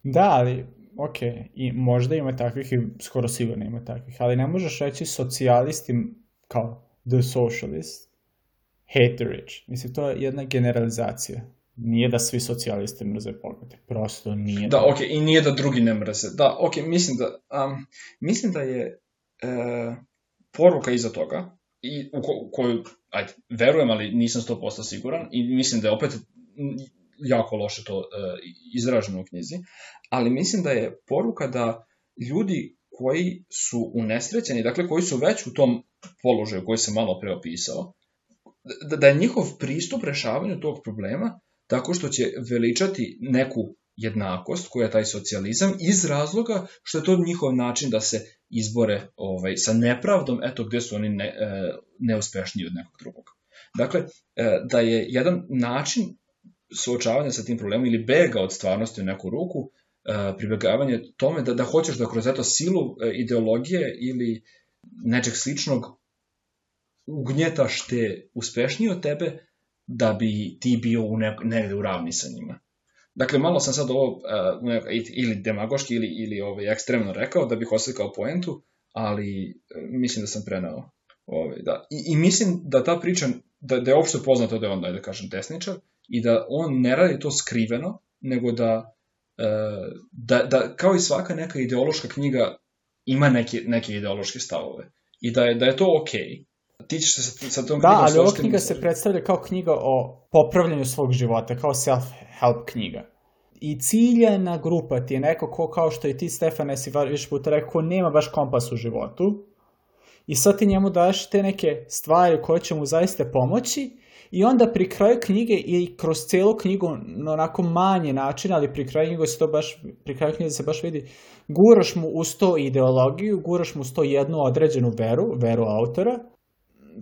Da, ali, ok, i možda ima takvih i skoro sigurno ima takvih, ali ne možeš reći socijalisti kao the socialist hate the rich. Mislim, to je jedna generalizacija. Nije da svi socijalisti mrze bogate, prosto nije. Da, ok, i nije da drugi ne mrze. Da, ok, mislim da, um, mislim da je uh, poruka iza toga, i u, ko, u koju, ajde, verujem, ali nisam 100% siguran i mislim da je opet jako loše to uh, izraženo u knjizi, ali mislim da je poruka da ljudi koji su unesrećeni, dakle koji su već u tom položaju koji sam malo preopisao, da, da je njihov pristup rešavanju tog problema tako što će veličati neku jednakost koja je taj socijalizam iz razloga što je to njihov način da se izbore ovaj, sa nepravdom, eto gde su oni ne, e, neuspešniji od nekog drugog. Dakle, e, da je jedan način suočavanja sa tim problemom ili bega od stvarnosti u neku ruku, e, pribegavanje tome da, da hoćeš da kroz eto silu ideologije ili nečeg sličnog ugnjetaš te uspešniji od tebe da bi ti bio u nek, negde u ravni sa njima. Dakle, malo sam sad ovo uh, ili demagoški ili, ili ovaj, ekstremno rekao da bih oslikao poentu, ali uh, mislim da sam prenao. Ovaj, da. I, I mislim da ta priča, da, da je opšte poznato da je on, da kažem, desničar, i da on ne radi to skriveno, nego da, uh, da, da kao i svaka neka ideološka knjiga ima neke, neke ideološke stavove. I da je, da je to okej. Okay ti ćeš se sa, sa tom da, knjigom... Da, ali ova knjiga se predstavlja kao knjiga o popravljanju svog života, kao self-help knjiga. I ciljena grupa ti je neko ko, kao što i ti, Stefane, si više puta rekao, ko nema baš kompas u životu. I sad ti njemu daš te neke stvari koje će mu zaista pomoći i onda pri kraju knjige i kroz celu knjigu na onako manje način, ali pri kraju knjige se to baš, pri kraju knjige se baš vidi, guraš mu uz to ideologiju, guraš mu uz to jednu određenu veru, veru autora,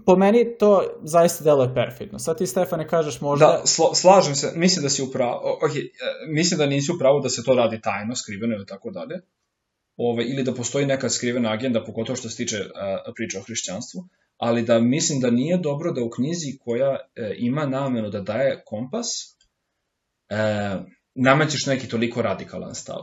po meni to zaista deluje perfidno. Sad ti, Stefane, kažeš možda... Da, sl slažem se, mislim da si upravo, ok, e, mislim da nisi upravo da se to radi tajno, skriveno ili tako dalje, Ove, ili da postoji neka skrivena agenda, pogotovo što se tiče a, priča o hrišćanstvu, ali da mislim da nije dobro da u knjizi koja e, ima namenu da daje kompas, e, namećeš neki toliko radikalan stav.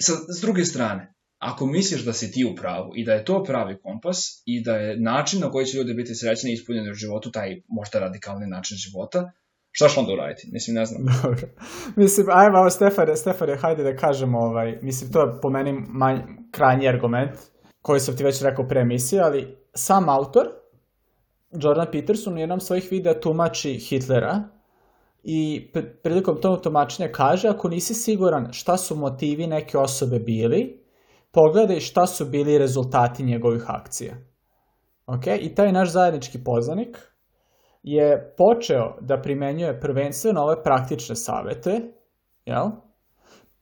Sa, s druge strane, ako misliš da si ti u pravu i da je to pravi kompas i da je način na koji će ljudi biti srećni i ispunjeni u životu taj možda radikalni način života, šta će onda uraditi? Mislim, ne znam. Dobro. Mislim, ajmo, ovo Stefane, Stefane, hajde da kažemo, ovaj, mislim, to je po meni manj, krajnji argument, koji sam ti već rekao pre emisije, ali sam autor, Jordan Peterson, u jednom svojih videa tumači Hitlera i prilikom tog tumačenja kaže, ako nisi siguran šta su motivi neke osobe bili, pogledaj šta su bili rezultati njegovih akcija. Ok, i taj naš zajednički poznanik je počeo da primenjuje prvenstveno ove praktične savete, jel?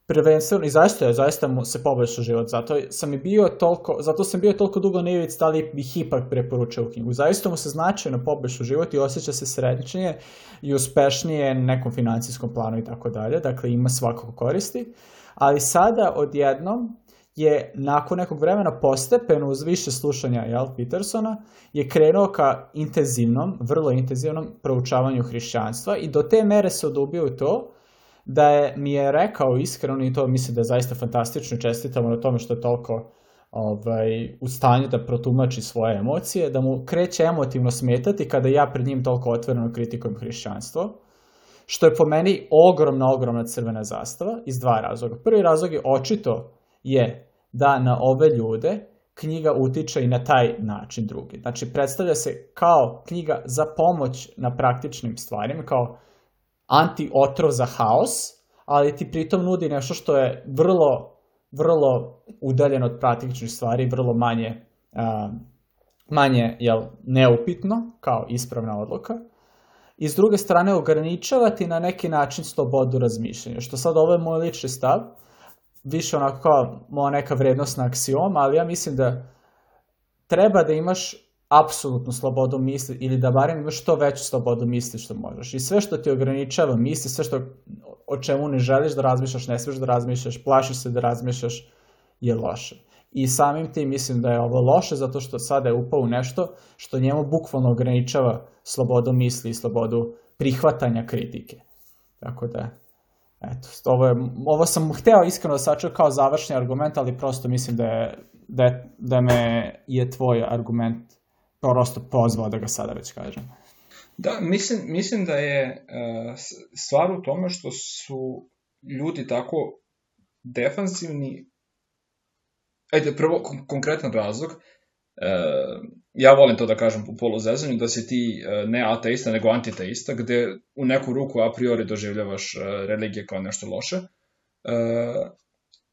Prvenstveno, i zaista je, zaista mu se poboljšao život, zato sam i bio toliko, zato sam bio toliko dugo nevic, da li bih ipak preporučio u knjigu. Zaista mu se značajno poboljšao život i osjeća se srećnije i uspešnije na nekom financijskom planu i tako dalje, dakle ima svakako koristi, ali sada odjednom je nakon nekog vremena postepeno uz više slušanja jel, Petersona je krenuo ka intenzivnom, vrlo intenzivnom proučavanju hrišćanstva i do te mere se odubio u to da je, mi je rekao iskreno i to mislim da je zaista fantastično čestitamo na tome što je toliko ovaj, u stanju da protumači svoje emocije, da mu kreće emotivno smetati kada ja pred njim toliko otvoreno kritikujem hrišćanstvo, što je po meni ogromna, ogromna crvena zastava iz dva razloga. Prvi razlog je očito je da na ove ljude knjiga utiče i na taj način drugi. Znači, predstavlja se kao knjiga za pomoć na praktičnim stvarima, kao anti-otrov za haos, ali ti pritom nudi nešto što je vrlo, vrlo udaljeno od praktičnih stvari, vrlo manje, uh, manje jel, neupitno, kao ispravna odluka. I s druge strane ograničavati na neki način slobodu razmišljanja, što sad ovo je moj lični stav, više onako kao moja neka vrednostna aksioma, ali ja mislim da treba da imaš apsolutnu slobodu misli ili da barem imaš što veću slobodu misli što možeš. I sve što ti ograničava misli, sve što o čemu ne želiš da razmišljaš, ne smiješ da razmišljaš, plašiš se da razmišljaš, je loše. I samim tim mislim da je ovo loše zato što sada je upao u nešto što njemu bukvalno ograničava slobodu misli i slobodu prihvatanja kritike. Tako da, Eto, ovo, je, ovo sam hteo iskreno da sačuvam kao završni argument, ali prosto mislim da, je, da, je, da me je tvoj argument prosto pozvao da ga sada već kažem. Da, mislim, mislim da je uh, stvar u tome što su ljudi tako defansivni. Ajde, prvo, konkretan razlog, ja volim to da kažem po poluzezanju, da si ti e, ne ateista, nego antiteista, gde u neku ruku a priori doživljavaš e, religije kao nešto loše e,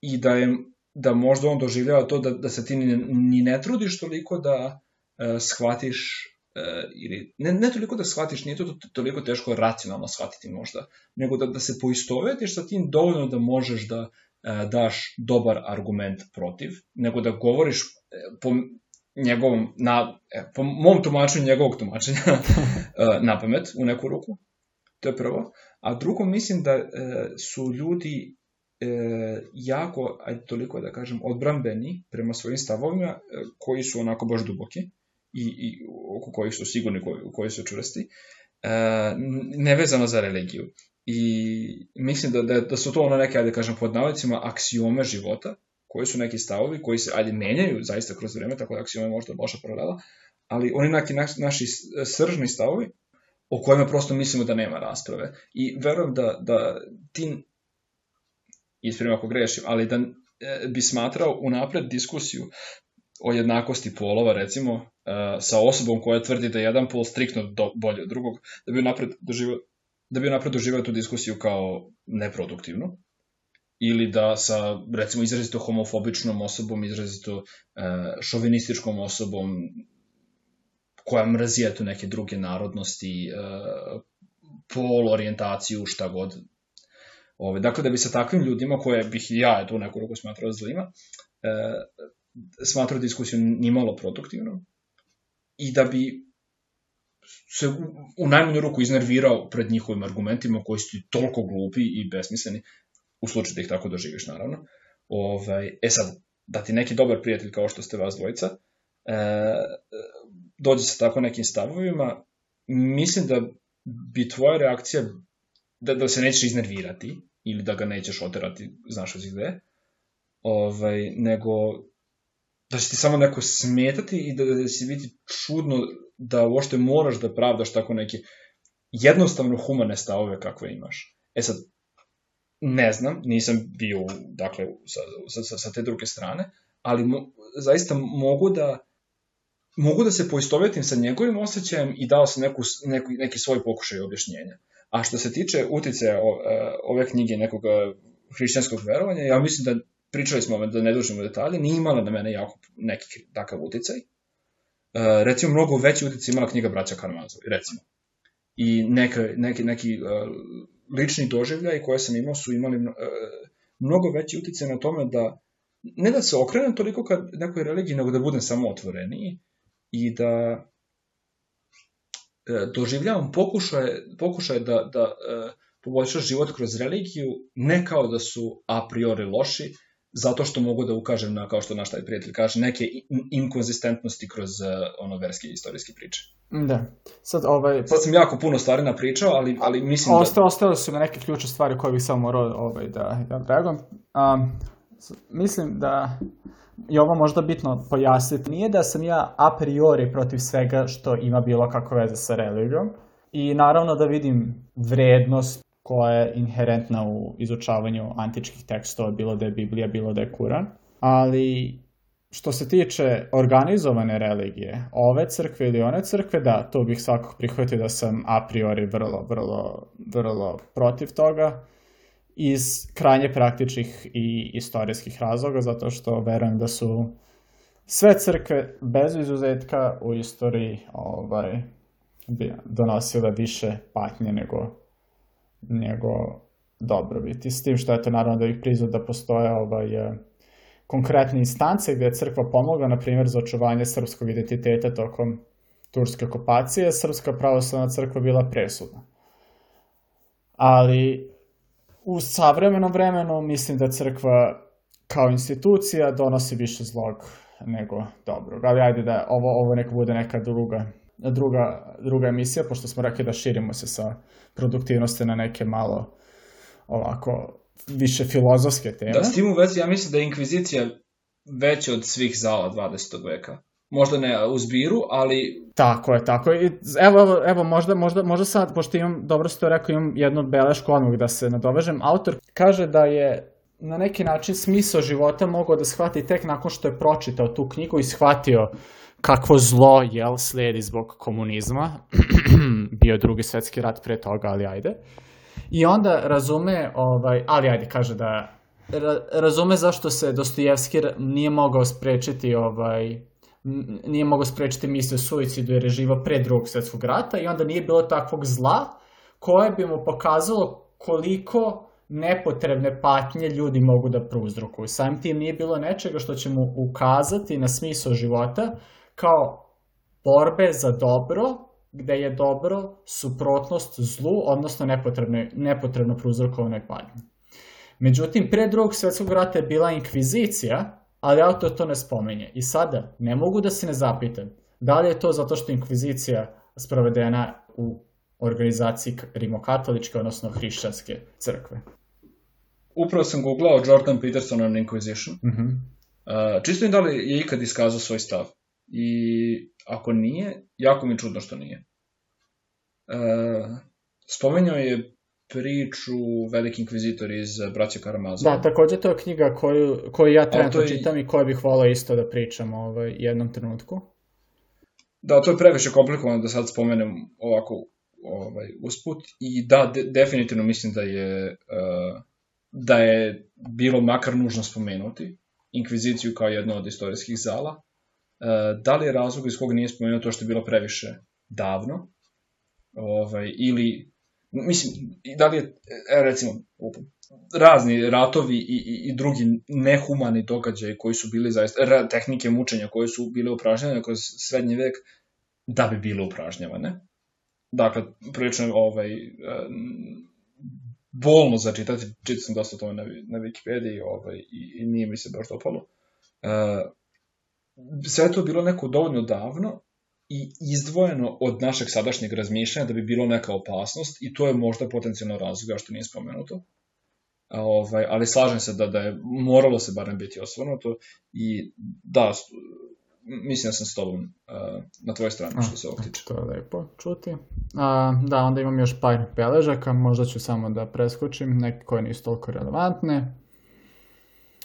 i da je da možda on doživljava to da, da se ti ni, ni ne trudiš toliko da shvatiš ili ne, ne toliko da shvatiš, nije to toliko teško racionalno shvatiti možda, nego da, da se poistovetiš sa tim dovoljno da možeš da daš dobar argument protiv, nego da govoriš po, njegovom, na, e, po mom tumačenju njegovog tumačenja e, na pamet u neku ruku. To je prvo. A drugo, mislim da e, su ljudi e, jako, ajde toliko da kažem, odbrambeni prema svojim stavovima, e, koji su onako baš duboki i, i oko kojih su sigurni, koji, koji su čvrsti, e, nevezano za religiju. I mislim da, da, da su to ono neke, ajde kažem, pod navodicima, aksiome života, koji su neki stavovi koji se ajde menjaju zaista kroz vreme, tako da aksioma je možda loša paralela, ali oni neki naši, naši sržni stavovi o kojima prosto mislimo da nema rasprave. I verujem da, da ti, ispravim ako grešim, ali da e, bi smatrao unapred diskusiju o jednakosti polova, recimo, e, sa osobom koja tvrdi da je jedan pol striktno do, bolji od drugog, da bi napred doživao da bi napred doživao tu diskusiju kao neproduktivnu, ili da sa, recimo, izrazito homofobičnom osobom, izrazito e, šovinističkom osobom, koja mrzi eto neke druge narodnosti, e, pol, orijentaciju, šta god. Ove, dakle, da bi sa takvim ljudima, koje bih ja eto ruku smatrao zlima, e, smatrao diskusiju nimalo produktivno i da bi se u najmanju ruku iznervirao pred njihovim argumentima koji su toliko glupi i besmisleni u slučaju da ih tako doživiš, naravno. Ovaj, e sad, da ti neki dobar prijatelj kao što ste vas dvojica, e, dođe sa tako nekim stavovima, mislim da bi tvoja reakcija, da, da se nećeš iznervirati, ili da ga nećeš oterati, znaš od gde, ovaj, nego da će ti samo neko smetati i da, da će biti čudno da uopšte moraš da pravdaš tako neki jednostavno humane stavove kakve imaš. E sad, ne znam, nisam bio, dakle, sa, sa, sa te druge strane, ali mo, zaista mogu da mogu da se poistovetim sa njegovim osjećajem i dao sam neku, neku, neki svoj pokušaj objašnjenja. A što se tiče utice e, ove knjige nekog e, hrišćanskog verovanja, ja mislim da pričali smo da ne dužimo detalje, nije imala na mene jako neki takav uticaj. E, recimo, mnogo veći uticaj imala knjiga Braća Karamazovi, recimo. I neke, neki, neki lični doživljaj koje sam imao su imali mnogo veći uticaj na tome da ne da se okrenem toliko ka nekoj religiji, nego da budem samo otvoreniji i da e, doživljavam pokušaje, pokušaje da, da e, poboljšaš život kroz religiju, ne kao da su a priori loši, zato što mogu da ukažem na, kao što naš taj prijatelj kaže, neke inkonzistentnosti kroz uh, ono verske i istorijske priče. Da. Sad, ovaj, Sad sam jako puno stvari napričao, ali, ali mislim Osta, da... Ostale su na neke ključne stvari koje bih samo morao ovaj, da, da reagujem. Um, mislim da i ovo možda bitno pojasniti, nije da sam ja a priori protiv svega što ima bilo kako veze sa religijom i naravno da vidim vrednost koja je inherentna u izučavanju antičkih tekstova, bilo da je Biblija, bilo da je Kuran, ali što se tiče organizovane religije, ove crkve ili one crkve, da, to bih svakako prihvatio da sam a priori vrlo, vrlo, vrlo protiv toga iz krajnje praktičnih i istorijskih razloga, zato što verujem da su sve crkve bez izuzetka u istoriji ovaj, donosile više patnje nego, nego dobrobiti. S tim što je to naravno da ih prizvod da postoje ovaj, konkretne instance gde je crkva pomogla, na primjer, za očuvanje srpskog identiteta tokom turske okupacije, Srpska pravoslavna crkva bila presudna. Ali u savremenom vremenu mislim da crkva kao institucija donosi više zlog nego dobrog. Ali ajde da ovo, ovo neka bude neka druga, druga, druga emisija, pošto smo rekli da širimo se sa produktivnosti na neke malo ovako više filozofske teme. Da, s tim u vezi ja mislim da je inkvizicija veća od svih zala 20. veka možda ne u zbiru, ali... Tako je, tako je. Evo, evo, evo možda, možda, možda sad, pošto imam, dobro ste to rekao, imam jednu belešku odmah da se nadovežem. Autor kaže da je na neki način smisao života mogao da shvati tek nakon što je pročitao tu knjigu i shvatio kakvo zlo jel sledi zbog komunizma. Bio drugi svetski rat pre toga, ali ajde. I onda razume, ovaj, ali ajde, kaže da ra, razume zašto se Dostojevski nije mogao sprečiti ovaj, nije mogao sprečiti misle suicidu jer je živo pre drugog svetskog rata i onda nije bilo takvog zla koje bi mu pokazalo koliko nepotrebne patnje ljudi mogu da prouzrokuju. Samim tim nije bilo nečega što će mu ukazati na smisao života kao borbe za dobro, gde je dobro suprotnost zlu, odnosno nepotrebno, nepotrebno prouzrokovanoj patnji. Međutim, pre drugog svetskog rata je bila inkvizicija, ali autor to ne spomenje. I sada, ne mogu da se ne zapitam, da li je to zato što je inkvizicija sprovedena u organizaciji rimokatoličke, odnosno hrišćanske crkve. Upravo sam googlao Jordan Peterson on Inquisition. Mm -hmm. uh, čisto im da li je ikad iskazao svoj stav. I ako nije, jako mi čudno što nije. Uh, spomenuo je priču Veliki inkvizitor iz Braća Karamazova. Da, takođe to je knjiga koju, koju ja trenutno je... čitam i koju bih volao isto da pričam ovaj, jednom trenutku. Da, to je previše komplikovano da sad spomenem ovako ovaj, usput i da, de, definitivno mislim da je uh, da je bilo makar nužno spomenuti inkviziciju kao jedno od istorijskih zala. Uh, da li je razlog iz koga nije spomenuo to što je bilo previše davno ovaj, ili mislim, da li je, e, recimo, razni ratovi i, i, i drugi nehumani događaji koji su bili zaista, tehnike mučenja koje su bile upražnjene kroz srednji vek, da bi bile upražnjavane. Dakle, prilično ovaj, e, bolno za čitati, čitao sam dosta tome na, na Wikipediji ovaj, i, i nije mi se baš dopalo. Uh, sve to bilo neko dovoljno davno i izdvojeno od našeg sadašnjeg razmišljanja da bi bilo neka opasnost i to je možda potencijalno razlog što nije spomenuto. A, ovaj, ali slažem se da, da je moralo se barem biti osvrnuto i da, mislim da sam s tobom uh, na tvojoj strani što se ovog tiče. To je lepo čuti. A, da, onda imam još par beležaka, možda ću samo da preskočim, neke koje nisu toliko relevantne.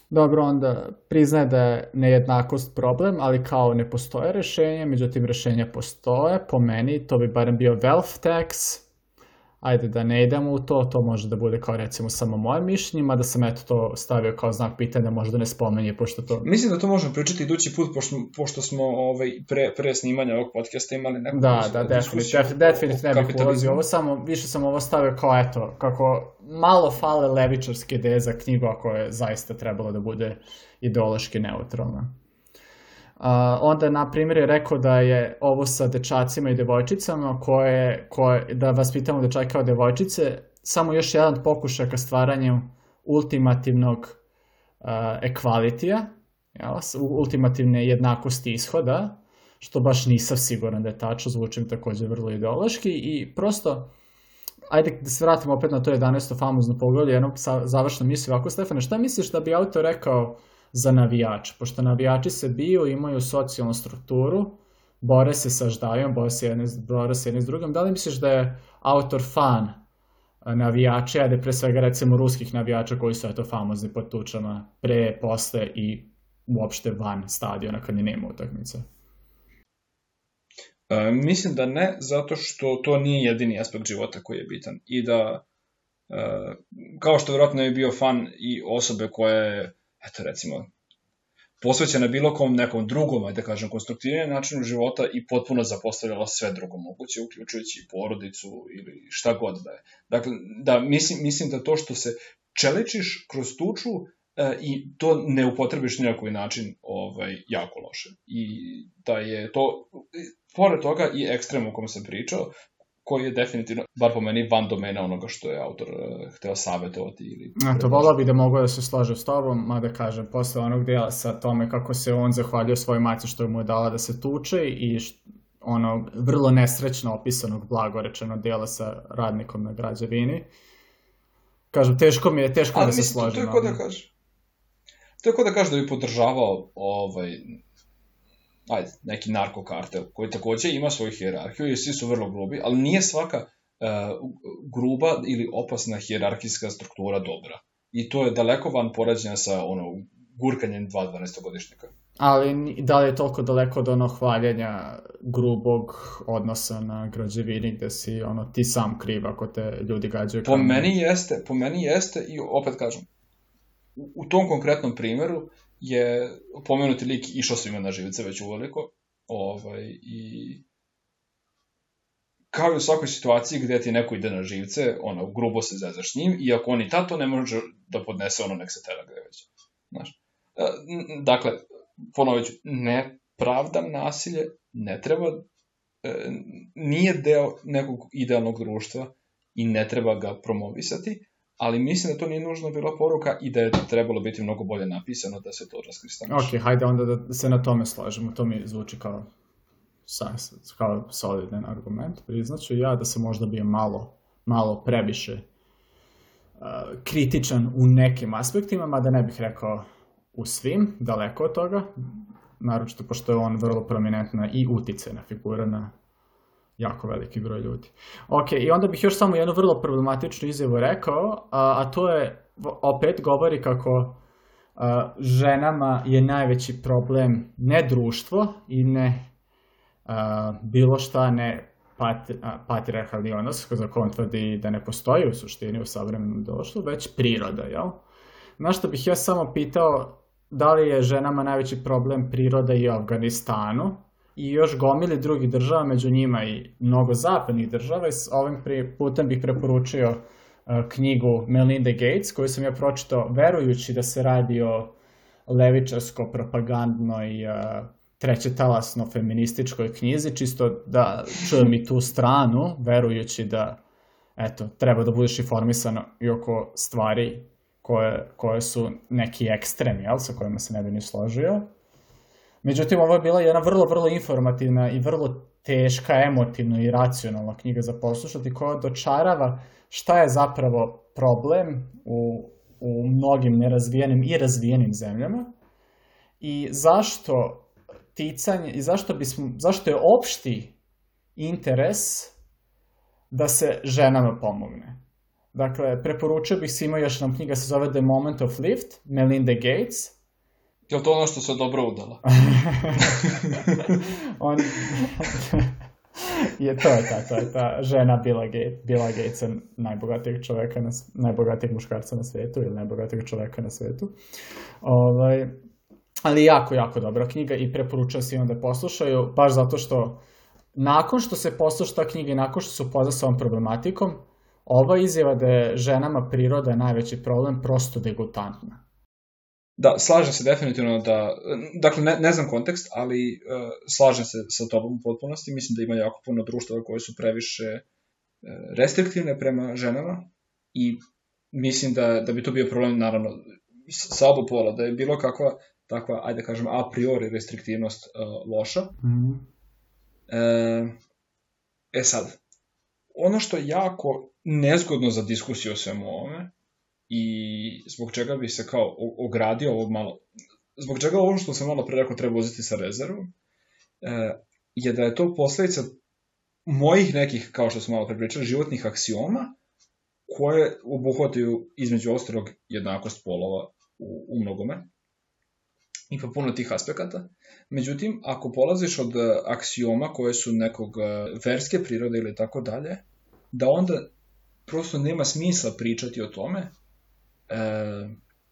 Dobro, onda priznaje da je nejednakost problem, ali kao ne postoje rešenje, međutim rešenja postoje, po meni to bi barem bio wealth tax, ajde da ne idemo u to, to može da bude kao recimo samo moje mišljenje, mada sam eto to stavio kao znak pitanja, možda ne spomenje, pošto to... Mislim da to možemo pričati idući put, pošto, pošto smo ovaj, pre, pre snimanja ovog podcasta imali neku Da, da, definitivno, definitivno ne bih ulazio ovo, samo, više sam ovo stavio kao eto, kako malo fale levičarske ideje za knjigu, ako je zaista trebalo da bude ideološki neutralna. Uh, onda, na primjer, je rekao da je ovo sa dečacima i devojčicama, koje, koje, da vas pitamo dečake kao devojčice, samo još jedan pokušaj ka stvaranju ultimativnog uh, jel, ultimativne jednakosti ishoda, što baš nisam siguran da je tačno, zvučim takođe vrlo ideološki i prosto, ajde da se vratimo opet na to 11. famozno poglavlje, jedno završno misli ovako, Stefane, šta misliš da bi autor rekao za navijače, pošto navijači se biju, imaju socijalnu strukturu, bore se sa ždajom, bore se jedne, bore se jedne s drugim. Da li misliš da je autor fan navijača, ajde pre svega recimo ruskih navijača koji su eto famozni pod tučama pre, posle i uopšte van stadiona kad ni nema utakmice? E, mislim da ne, zato što to nije jedini aspekt života koji je bitan i da e, kao što vjerojatno je bio fan i osobe koja je eto recimo, posvećena bilo kom nekom drugom, ajde da kažem, konstruktivnijem načinu života i potpuno zapostavljala sve drugo moguće, uključujući porodicu ili šta god da je. Dakle, da, mislim, mislim da to što se čeličiš kroz tuču e, i to ne upotrebiš na koji način ovaj, jako loše. I da je to, pored toga i ekstrem o kom sam pričao, koji je definitivno, bar po meni, van domena onoga što je autor uh, hteo savjetovati. Ili Eto, volao bi da mogu da se složim s tobom, mada kažem, posle onog dela sa tome kako se on zahvaljuje svojoj maci što mu je dala da se tuče i št, ono vrlo nesrećno opisanog blagorečeno dela sa radnikom na građevini. Kažem, teško mi je, teško Ali, da se složim. To je ko da kaže. To je ko da kaže da bi podržavao ovaj, ajde, neki narkokartel, koji takođe ima svoju hjerarhiju i svi su vrlo grubi, ali nije svaka uh, gruba ili opasna hjerarhijska struktura dobra. I to je daleko van porađenja sa ono, gurkanjem 2-12-godišnjaka. Ali da li je toliko daleko od ono hvaljenja grubog odnosa na građevini gde si ono, ti sam kriv ako te ljudi gađaju? Po meni jeste, po meni jeste i opet kažem, u, u tom konkretnom primeru je pomenuti lik išao svima na živice već uveliko. Ovaj, I kao i u svakoj situaciji gde ti neko ide na živce, ono, grubo se zezaš s njim, i ako on i tato ne može da podnese ono, nek se tera gde već. Znaš. E, dakle, ponovit ću, ne pravdam nasilje, ne treba, e, nije deo nekog idealnog društva i ne treba ga promovisati, ali mislim da to nije nužno bila poruka i da je trebalo biti mnogo bolje napisano da se to raskristaniše. Ok, hajde onda da se na tome slažemo, to mi zvuči kao, kao solidan argument, priznaću ja da se možda bio malo, malo previše uh, kritičan u nekim aspektima, mada ne bih rekao u svim, daleko od toga, naročito pošto je on vrlo prominentna i uticena figura na jako veliki broj ljudi. Ok, i onda bih još samo jednu vrlo problematičnu izjavu rekao, a, a to je, opet govori kako a, ženama je najveći problem ne društvo i ne a, bilo šta ne pat, patriarhalni odnos, za on tvrdi da ne postoji u suštini u savremenom društvu, već priroda, jel? Na što bih ja samo pitao, da li je ženama najveći problem priroda i Afganistanu, i još gomili drugih država, među njima i mnogo zapadnih država i s ovim putem bih preporučio uh, knjigu Melinda Gates koju sam ja pročitao verujući da se radi o levičarsko-propagandnoj uh, treće talasno feminističkoj knjizi, čisto da čujem i tu stranu, verujući da eto, treba da budeš informisan i oko stvari koje, koje su neki ekstremi, jel, sa kojima se ne bi ni složio. Međutim, ovo je bila jedna vrlo, vrlo informativna i vrlo teška, emotivna i racionalna knjiga za poslušati koja dočarava šta je zapravo problem u, u mnogim nerazvijenim i razvijenim zemljama i zašto ticanje i zašto, bismo, zašto je opšti interes da se ženama pomogne. Dakle, preporučio bih svima još nam knjiga se zove The Moment of Lift, Melinda Gates. Je to ono što se dobro udala? On... je to je ta, to je ta žena Billa, Gates, Billa Gatesa, najbogatijeg čoveka, na, najbogatijeg muškarca na svetu ili najbogatijeg čoveka na svetu. Ovaj, ali jako, jako dobra knjiga i preporučujem svima da poslušaju, baš zato što nakon što se posluša ta knjiga i nakon što se upozna sa ovom problematikom, ova izjava da je ženama priroda najveći problem prosto degutantna. Da, slažem se definitivno da, dakle ne, ne znam kontekst, ali uh, slažem se sa tobom u potpunosti, mislim da ima jako puno društava koje su previše uh, restriktivne prema ženama i mislim da, da bi to bio problem naravno sa oba pola, da je bilo kakva takva, ajde da kažem, a priori restriktivnost uh, loša. Mm -hmm. e, e sad, ono što je jako nezgodno za diskusiju o svemu ovome i zbog čega bi se kao ogradio ovog malo, zbog čega ovo što sam malo pre rekao treba uzeti sa rezervom, e, je da je to posledica mojih nekih, kao što smo malo prepričali, životnih aksioma koje obuhvataju između ostalog jednakost polova u, u mnogome i pa puno tih aspekata. Međutim, ako polaziš od e, aksioma koje su nekog e, verske prirode ili tako dalje, da onda prosto nema smisla pričati o tome, e,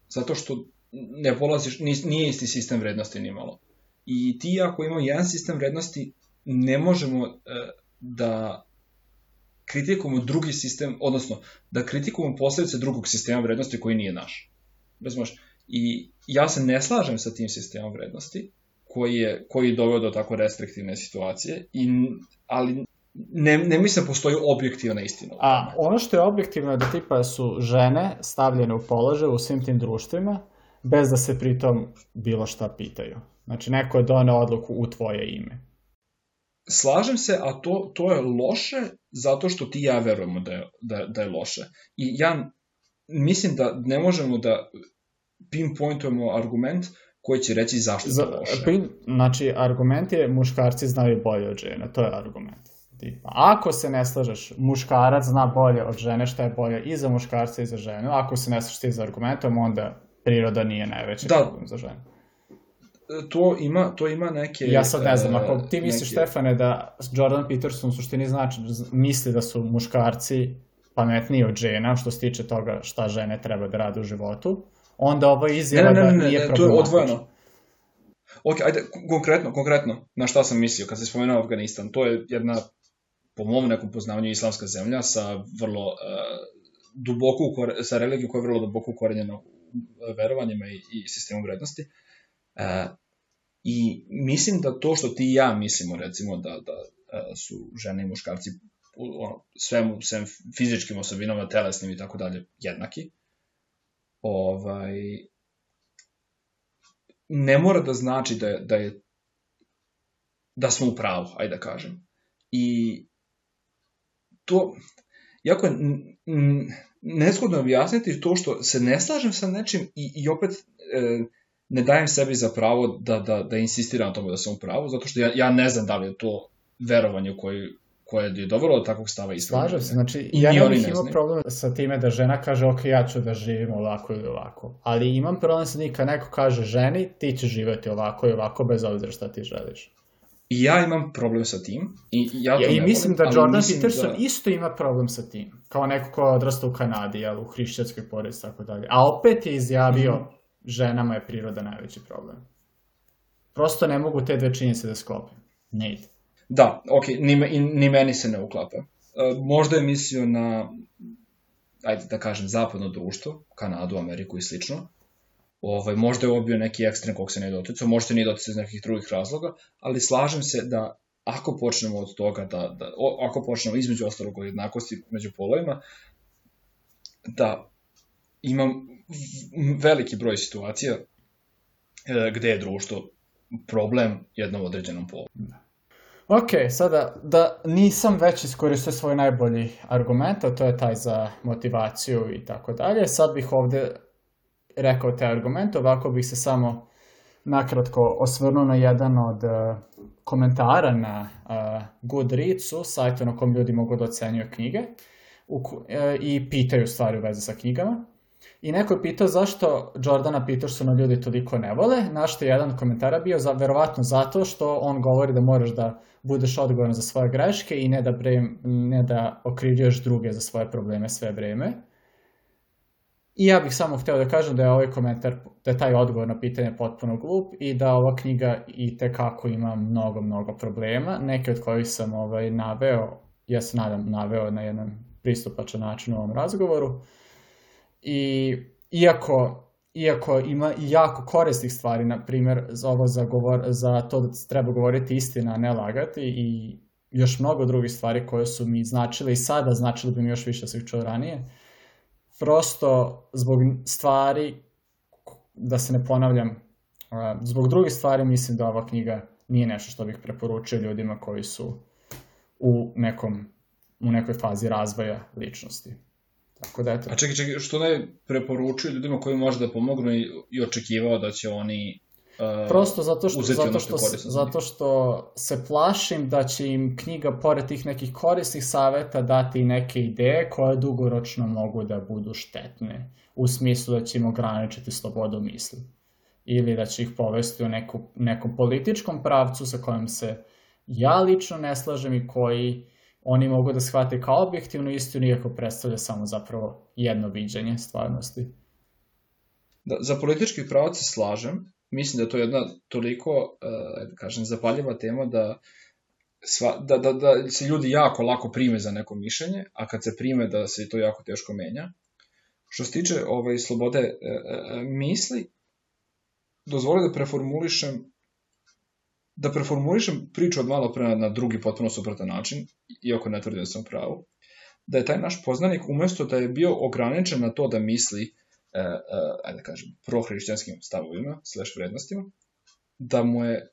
zato što ne polaziš, nije isti sistem vrednosti ni malo. I ti ako imamo jedan sistem vrednosti, ne možemo e, da kritikujemo drugi sistem, odnosno da kritikujemo posledice drugog sistema vrednosti koji nije naš. Razumeš? I ja se ne slažem sa tim sistemom vrednosti koji je, koji je doveo do tako restriktivne situacije, i, ali ne, ne mislim da postoji objektivna istina. A ono što je objektivno je da tipa su žene stavljene u položaj u svim tim društvima, bez da se pritom bilo šta pitaju. Znači, neko je doneo odluku u tvoje ime. Slažem se, a to, to je loše zato što ti ja verujemo da je, da, da je loše. I ja mislim da ne možemo da pinpointujemo argument koji će reći zašto je to loše. Pin, znači, argument je muškarci znaju bolje od žena, to je argument. Tipa, ako se ne slažeš, muškarac zna bolje od žene šta je bolje i za muškarca i za ženu. Ako se ne slažeš ti za argumentom, onda priroda nije najveći da. problem za ženu. To ima, to ima neke... Ja sad ne znam, ako ti misliš, neke... Stefane, da Jordan Peterson u suštini znači, misli da su muškarci pametniji od žena što se tiče toga šta žene treba da rade u životu, onda ovo izjava ne, ne, ne, ne, da nije ne, to je odvojeno. Ok, ajde, konkretno, konkretno, na šta sam mislio kad se spomenuo Afganistan, to je jedna, po mom nekom poznavanju, islamska zemlja sa vrlo uh, duboko, sa religijom koja je vrlo duboko ukorenjena u verovanjima i, i sistemom vrednosti. Uh, I mislim da to što ti i ja mislimo, recimo, da, da uh, su žene i muškarci ono, svemu, svem fizičkim osobinama, telesnim i tako dalje, jednaki, ovaj, ne mora da znači da da je da smo u pravu, ajde da kažem. I to, jako je nezgodno objasniti to što se ne slažem sa nečim i, i opet e, ne dajem sebi za pravo da, da, da insistiram na tome da sam u pravu, zato što ja, ja ne znam da li je to verovanje u koji koje je dovelo do takvog stava islam. Slažem se, znači I ja ne bih imao problem sa time da žena kaže ok, ja ću da živim ovako ili ovako, ali imam problem sa njim kad neko kaže ženi ti ćeš živeti ovako i ovako bez obzira šta ti želiš. I ja imam problem sa tim. I, ja, ja i mislim volim, da Jordan Peterson da... isto ima problem sa tim. Kao neko ko odrasta u Kanadi, jel, u hrišćanskoj porodici, tako dalje. A opet je izjavio, mm -hmm. ženama je priroda najveći problem. Prosto ne mogu te dve činjenice da sklopim. Ne ide. Da, ok, ni, ni meni se ne uklapa. E, možda je mislio na, ajde da kažem, zapadno društvo, Kanadu, Ameriku i slično. Ovaj, možda je ovo bio neki ekstrem kog se ne doticao, možda nije doticao iz nekih drugih razloga, ali slažem se da ako počnemo od toga, da, da o, ako počnemo između ostalog od jednakosti među polovima, da imam veliki broj situacija e, gde je društvo problem jednom određenom polu. Da. Ok, sada da nisam već iskoristio svoj najbolji argument, a to je taj za motivaciju i tako dalje, sad bih ovde rekao te argumente, ovako bih se samo nakratko osvrnuo na jedan od uh, komentara na uh, Goodreadsu, sajtu na kom ljudi mogu da ocenjuju knjige u, uh, i pitaju stvari u vezi sa knjigama. I neko je pitao zašto Jordana Petersona ljudi toliko ne vole, na što je jedan komentar bio za, verovatno zato što on govori da moraš da budeš odgovoran za svoje greške i ne da, bre, ne da okrivljuješ druge za svoje probleme sve vreme. I ja bih samo hteo da kažem da je ovaj komentar, da je taj odgovor na pitanje potpuno glup i da ova knjiga i tekako ima mnogo, mnogo problema, neke od kojih sam ovaj, naveo, ja se nadam naveo na jedan pristupačan način u ovom razgovoru. I iako iako ima jako korisnih stvari, na primjer, za ovo za, govor, za to da treba govoriti istina, a ne lagati i još mnogo drugih stvari koje su mi značile i sada značile bi mi još više da sam čuo ranije. Prosto zbog stvari, da se ne ponavljam, zbog drugih stvari mislim da ova knjiga nije nešto što bih preporučio ljudima koji su u nekom u nekoj fazi razvoja ličnosti. Tako da eto. A čekaj, čekaj, što ne preporučuju ljudima koji može da pomognu i, i očekivao da će oni Prosto zato što, zato što, što zato što se plašim da će im knjiga pored tih nekih korisnih saveta dati neke ideje koje dugoročno mogu da budu štetne u smislu da će im ograničiti slobodu misli ili da će ih povesti u neku, nekom političkom pravcu sa kojim se ja lično ne slažem i koji oni mogu da shvate kao objektivnu istinu, iako predstavlja samo zapravo jedno viđenje stvarnosti. Da, za politički pravac se slažem. Mislim da je to jedna toliko, uh, kažem, zapaljiva tema da, sva, da, da, da se ljudi jako lako prime za neko mišljenje, a kad se prime da se to jako teško menja. Što se tiče ovaj, slobode uh, misli, dozvoli da preformulišem da preformulišem priču od malo pre na drugi potpuno suprotan način, iako ne tvrdim da sam pravu, da je taj naš poznanik umesto da je bio ograničen na to da misli, e, e, ajde da kažem, prohrišćanskim stavovima, slash vrednostima, da mu je,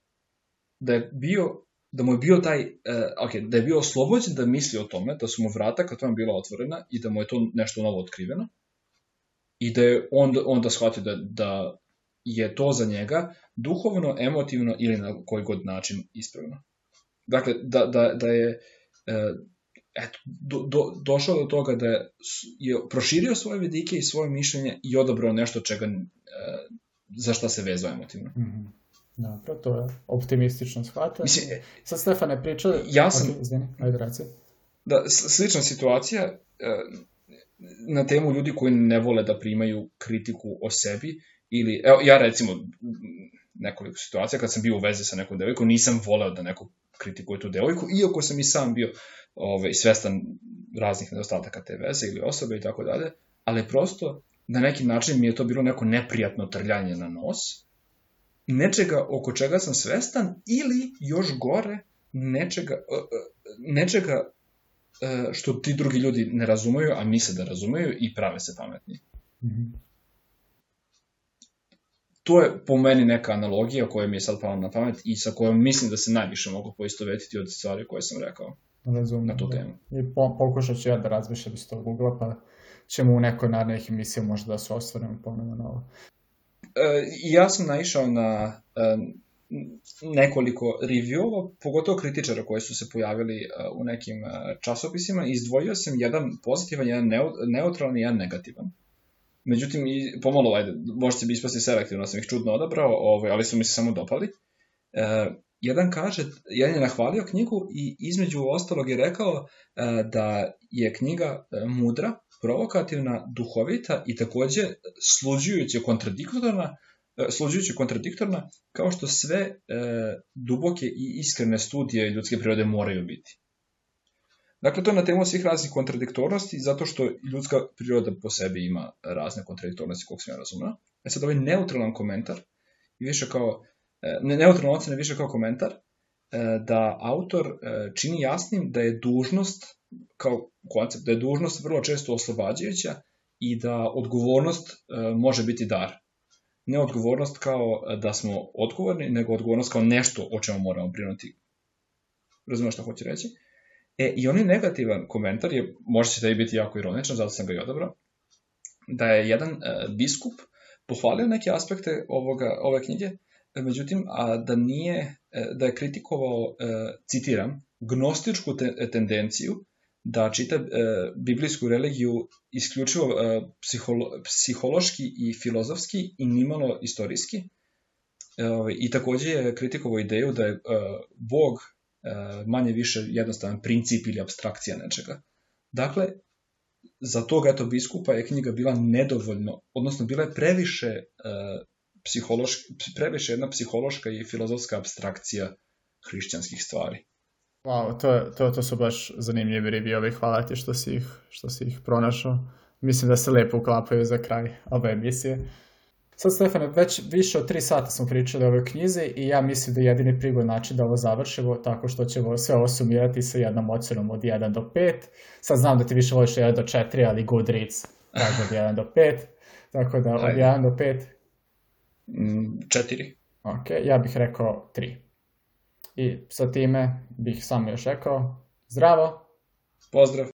da je bio da mu je bio taj, uh, ok, da je bio oslobođen da misli o tome, da su mu vrata ka tome bila otvorena i da mu je to nešto novo otkriveno i da je onda, onda shvatio da, da je to za njega duhovno, emotivno ili na koji god način ispravno. Dakle, da, da, da je e, eto, do, do, došao do toga da je, proširio svoje vidike i svoje mišljenje i odabrao nešto čega, e, za šta se vezao emotivno. Mm -hmm. Dobro, to je optimistično shvatanje. Mislim, e, Sad Stefane priča... Ja sam... Okay, izvini, ajde raci. Da, slična situacija e, na temu ljudi koji ne vole da primaju kritiku o sebi ili, evo, ja recimo, nekoliko situacija kad sam bio u vezi sa nekom devojkom, nisam voleo da neko kritikuje tu devojku, iako sam i sam bio ovaj, svestan raznih nedostataka te veze ili osobe i tako dalje, ali prosto na neki način mi je to bilo neko neprijatno trljanje na nos, nečega oko čega sam svestan ili još gore nečega, e, e, nečega e, što ti drugi ljudi ne razumeju, a misle da razumeju i prave se pametni. Mm -hmm to je po meni neka analogija koja mi je sad pala na pamet i sa kojom mislim da se najviše mogu poistovetiti od stvari koje sam rekao Razumno, na tu da. temu. I po, pokušat ću ja da razmišljam iz tog ugla, pa ćemo u nekoj narednih emisija možda da se osvrnemo ponovno na ovo. E, ja sam naišao na e, nekoliko reviewova, pogotovo kritičara koji su se pojavili e, u nekim e, časopisima izdvojio sam jedan pozitivan, jedan neutralan i jedan negativan. Međutim, i pomalo, ajde, možda će bi ispasti selektivno, sam ih čudno odabrao, ovaj, ali su mi se samo dopali. E, jedan kaže, jedan je nahvalio knjigu i između ostalog je rekao e, da je knjiga e, mudra, provokativna, duhovita i takođe sluđujuće kontradiktorna, e, sluđujuće kontradiktorna, kao što sve e, duboke i iskrene studije ljudske prirode moraju biti. Dakle, to je na temu svih raznih kontradiktornosti, zato što ljudska priroda po sebi ima razne kontradiktornosti, koliko sam ja razumio. E sad, ovaj neutralan komentar, i više kao, e, ne, neutralna ocena više kao komentar, e, da autor e, čini jasnim da je dužnost, kao koncept, da je dužnost vrlo često oslobađajuća i da odgovornost može biti dar. Ne odgovornost kao da smo odgovorni, nego odgovornost kao nešto o čemu moramo brinuti. Razumeš šta hoće reći? E, i on je negativan komentar, je, može će da i biti jako ironičan, zato sam ga i odabrao, da je jedan e, biskup pohvalio neke aspekte ovoga, ove knjige, međutim, a da nije, da je kritikovao, citiram, gnostičku te, tendenciju da čita biblijsku religiju isključivo psiholo, psihološki i filozofski i nimalo istorijski. Ovaj, I takođe je kritikovao ideju da je Bog manje više jednostavan princip ili abstrakcija nečega. Dakle, za tog eto biskupa je knjiga bila nedovoljno, odnosno bila je previše psihološki, previše jedna psihološka i filozofska abstrakcija hrišćanskih stvari. Wow, to, to, to su baš zanimljivi reviewovi, hvala ti što si ih, što si ih pronašao. Mislim da se lepo uklapaju za kraj ove emisije. Sad, Stefane, već više od tri sata smo pričali o ovoj knjizi i ja mislim da je jedini prigod način da ovo završimo tako što ćemo sve ovo sumirati sa jednom ocenom od 1 do 5. Sad znam da ti više voliš 1 do 4, ali Goodreads kaže od 1 do 5. Tako da od 1 do 5. 4. Ok, ja bih rekao 3. I sa time bih samo još rekao zdravo. Pozdrav.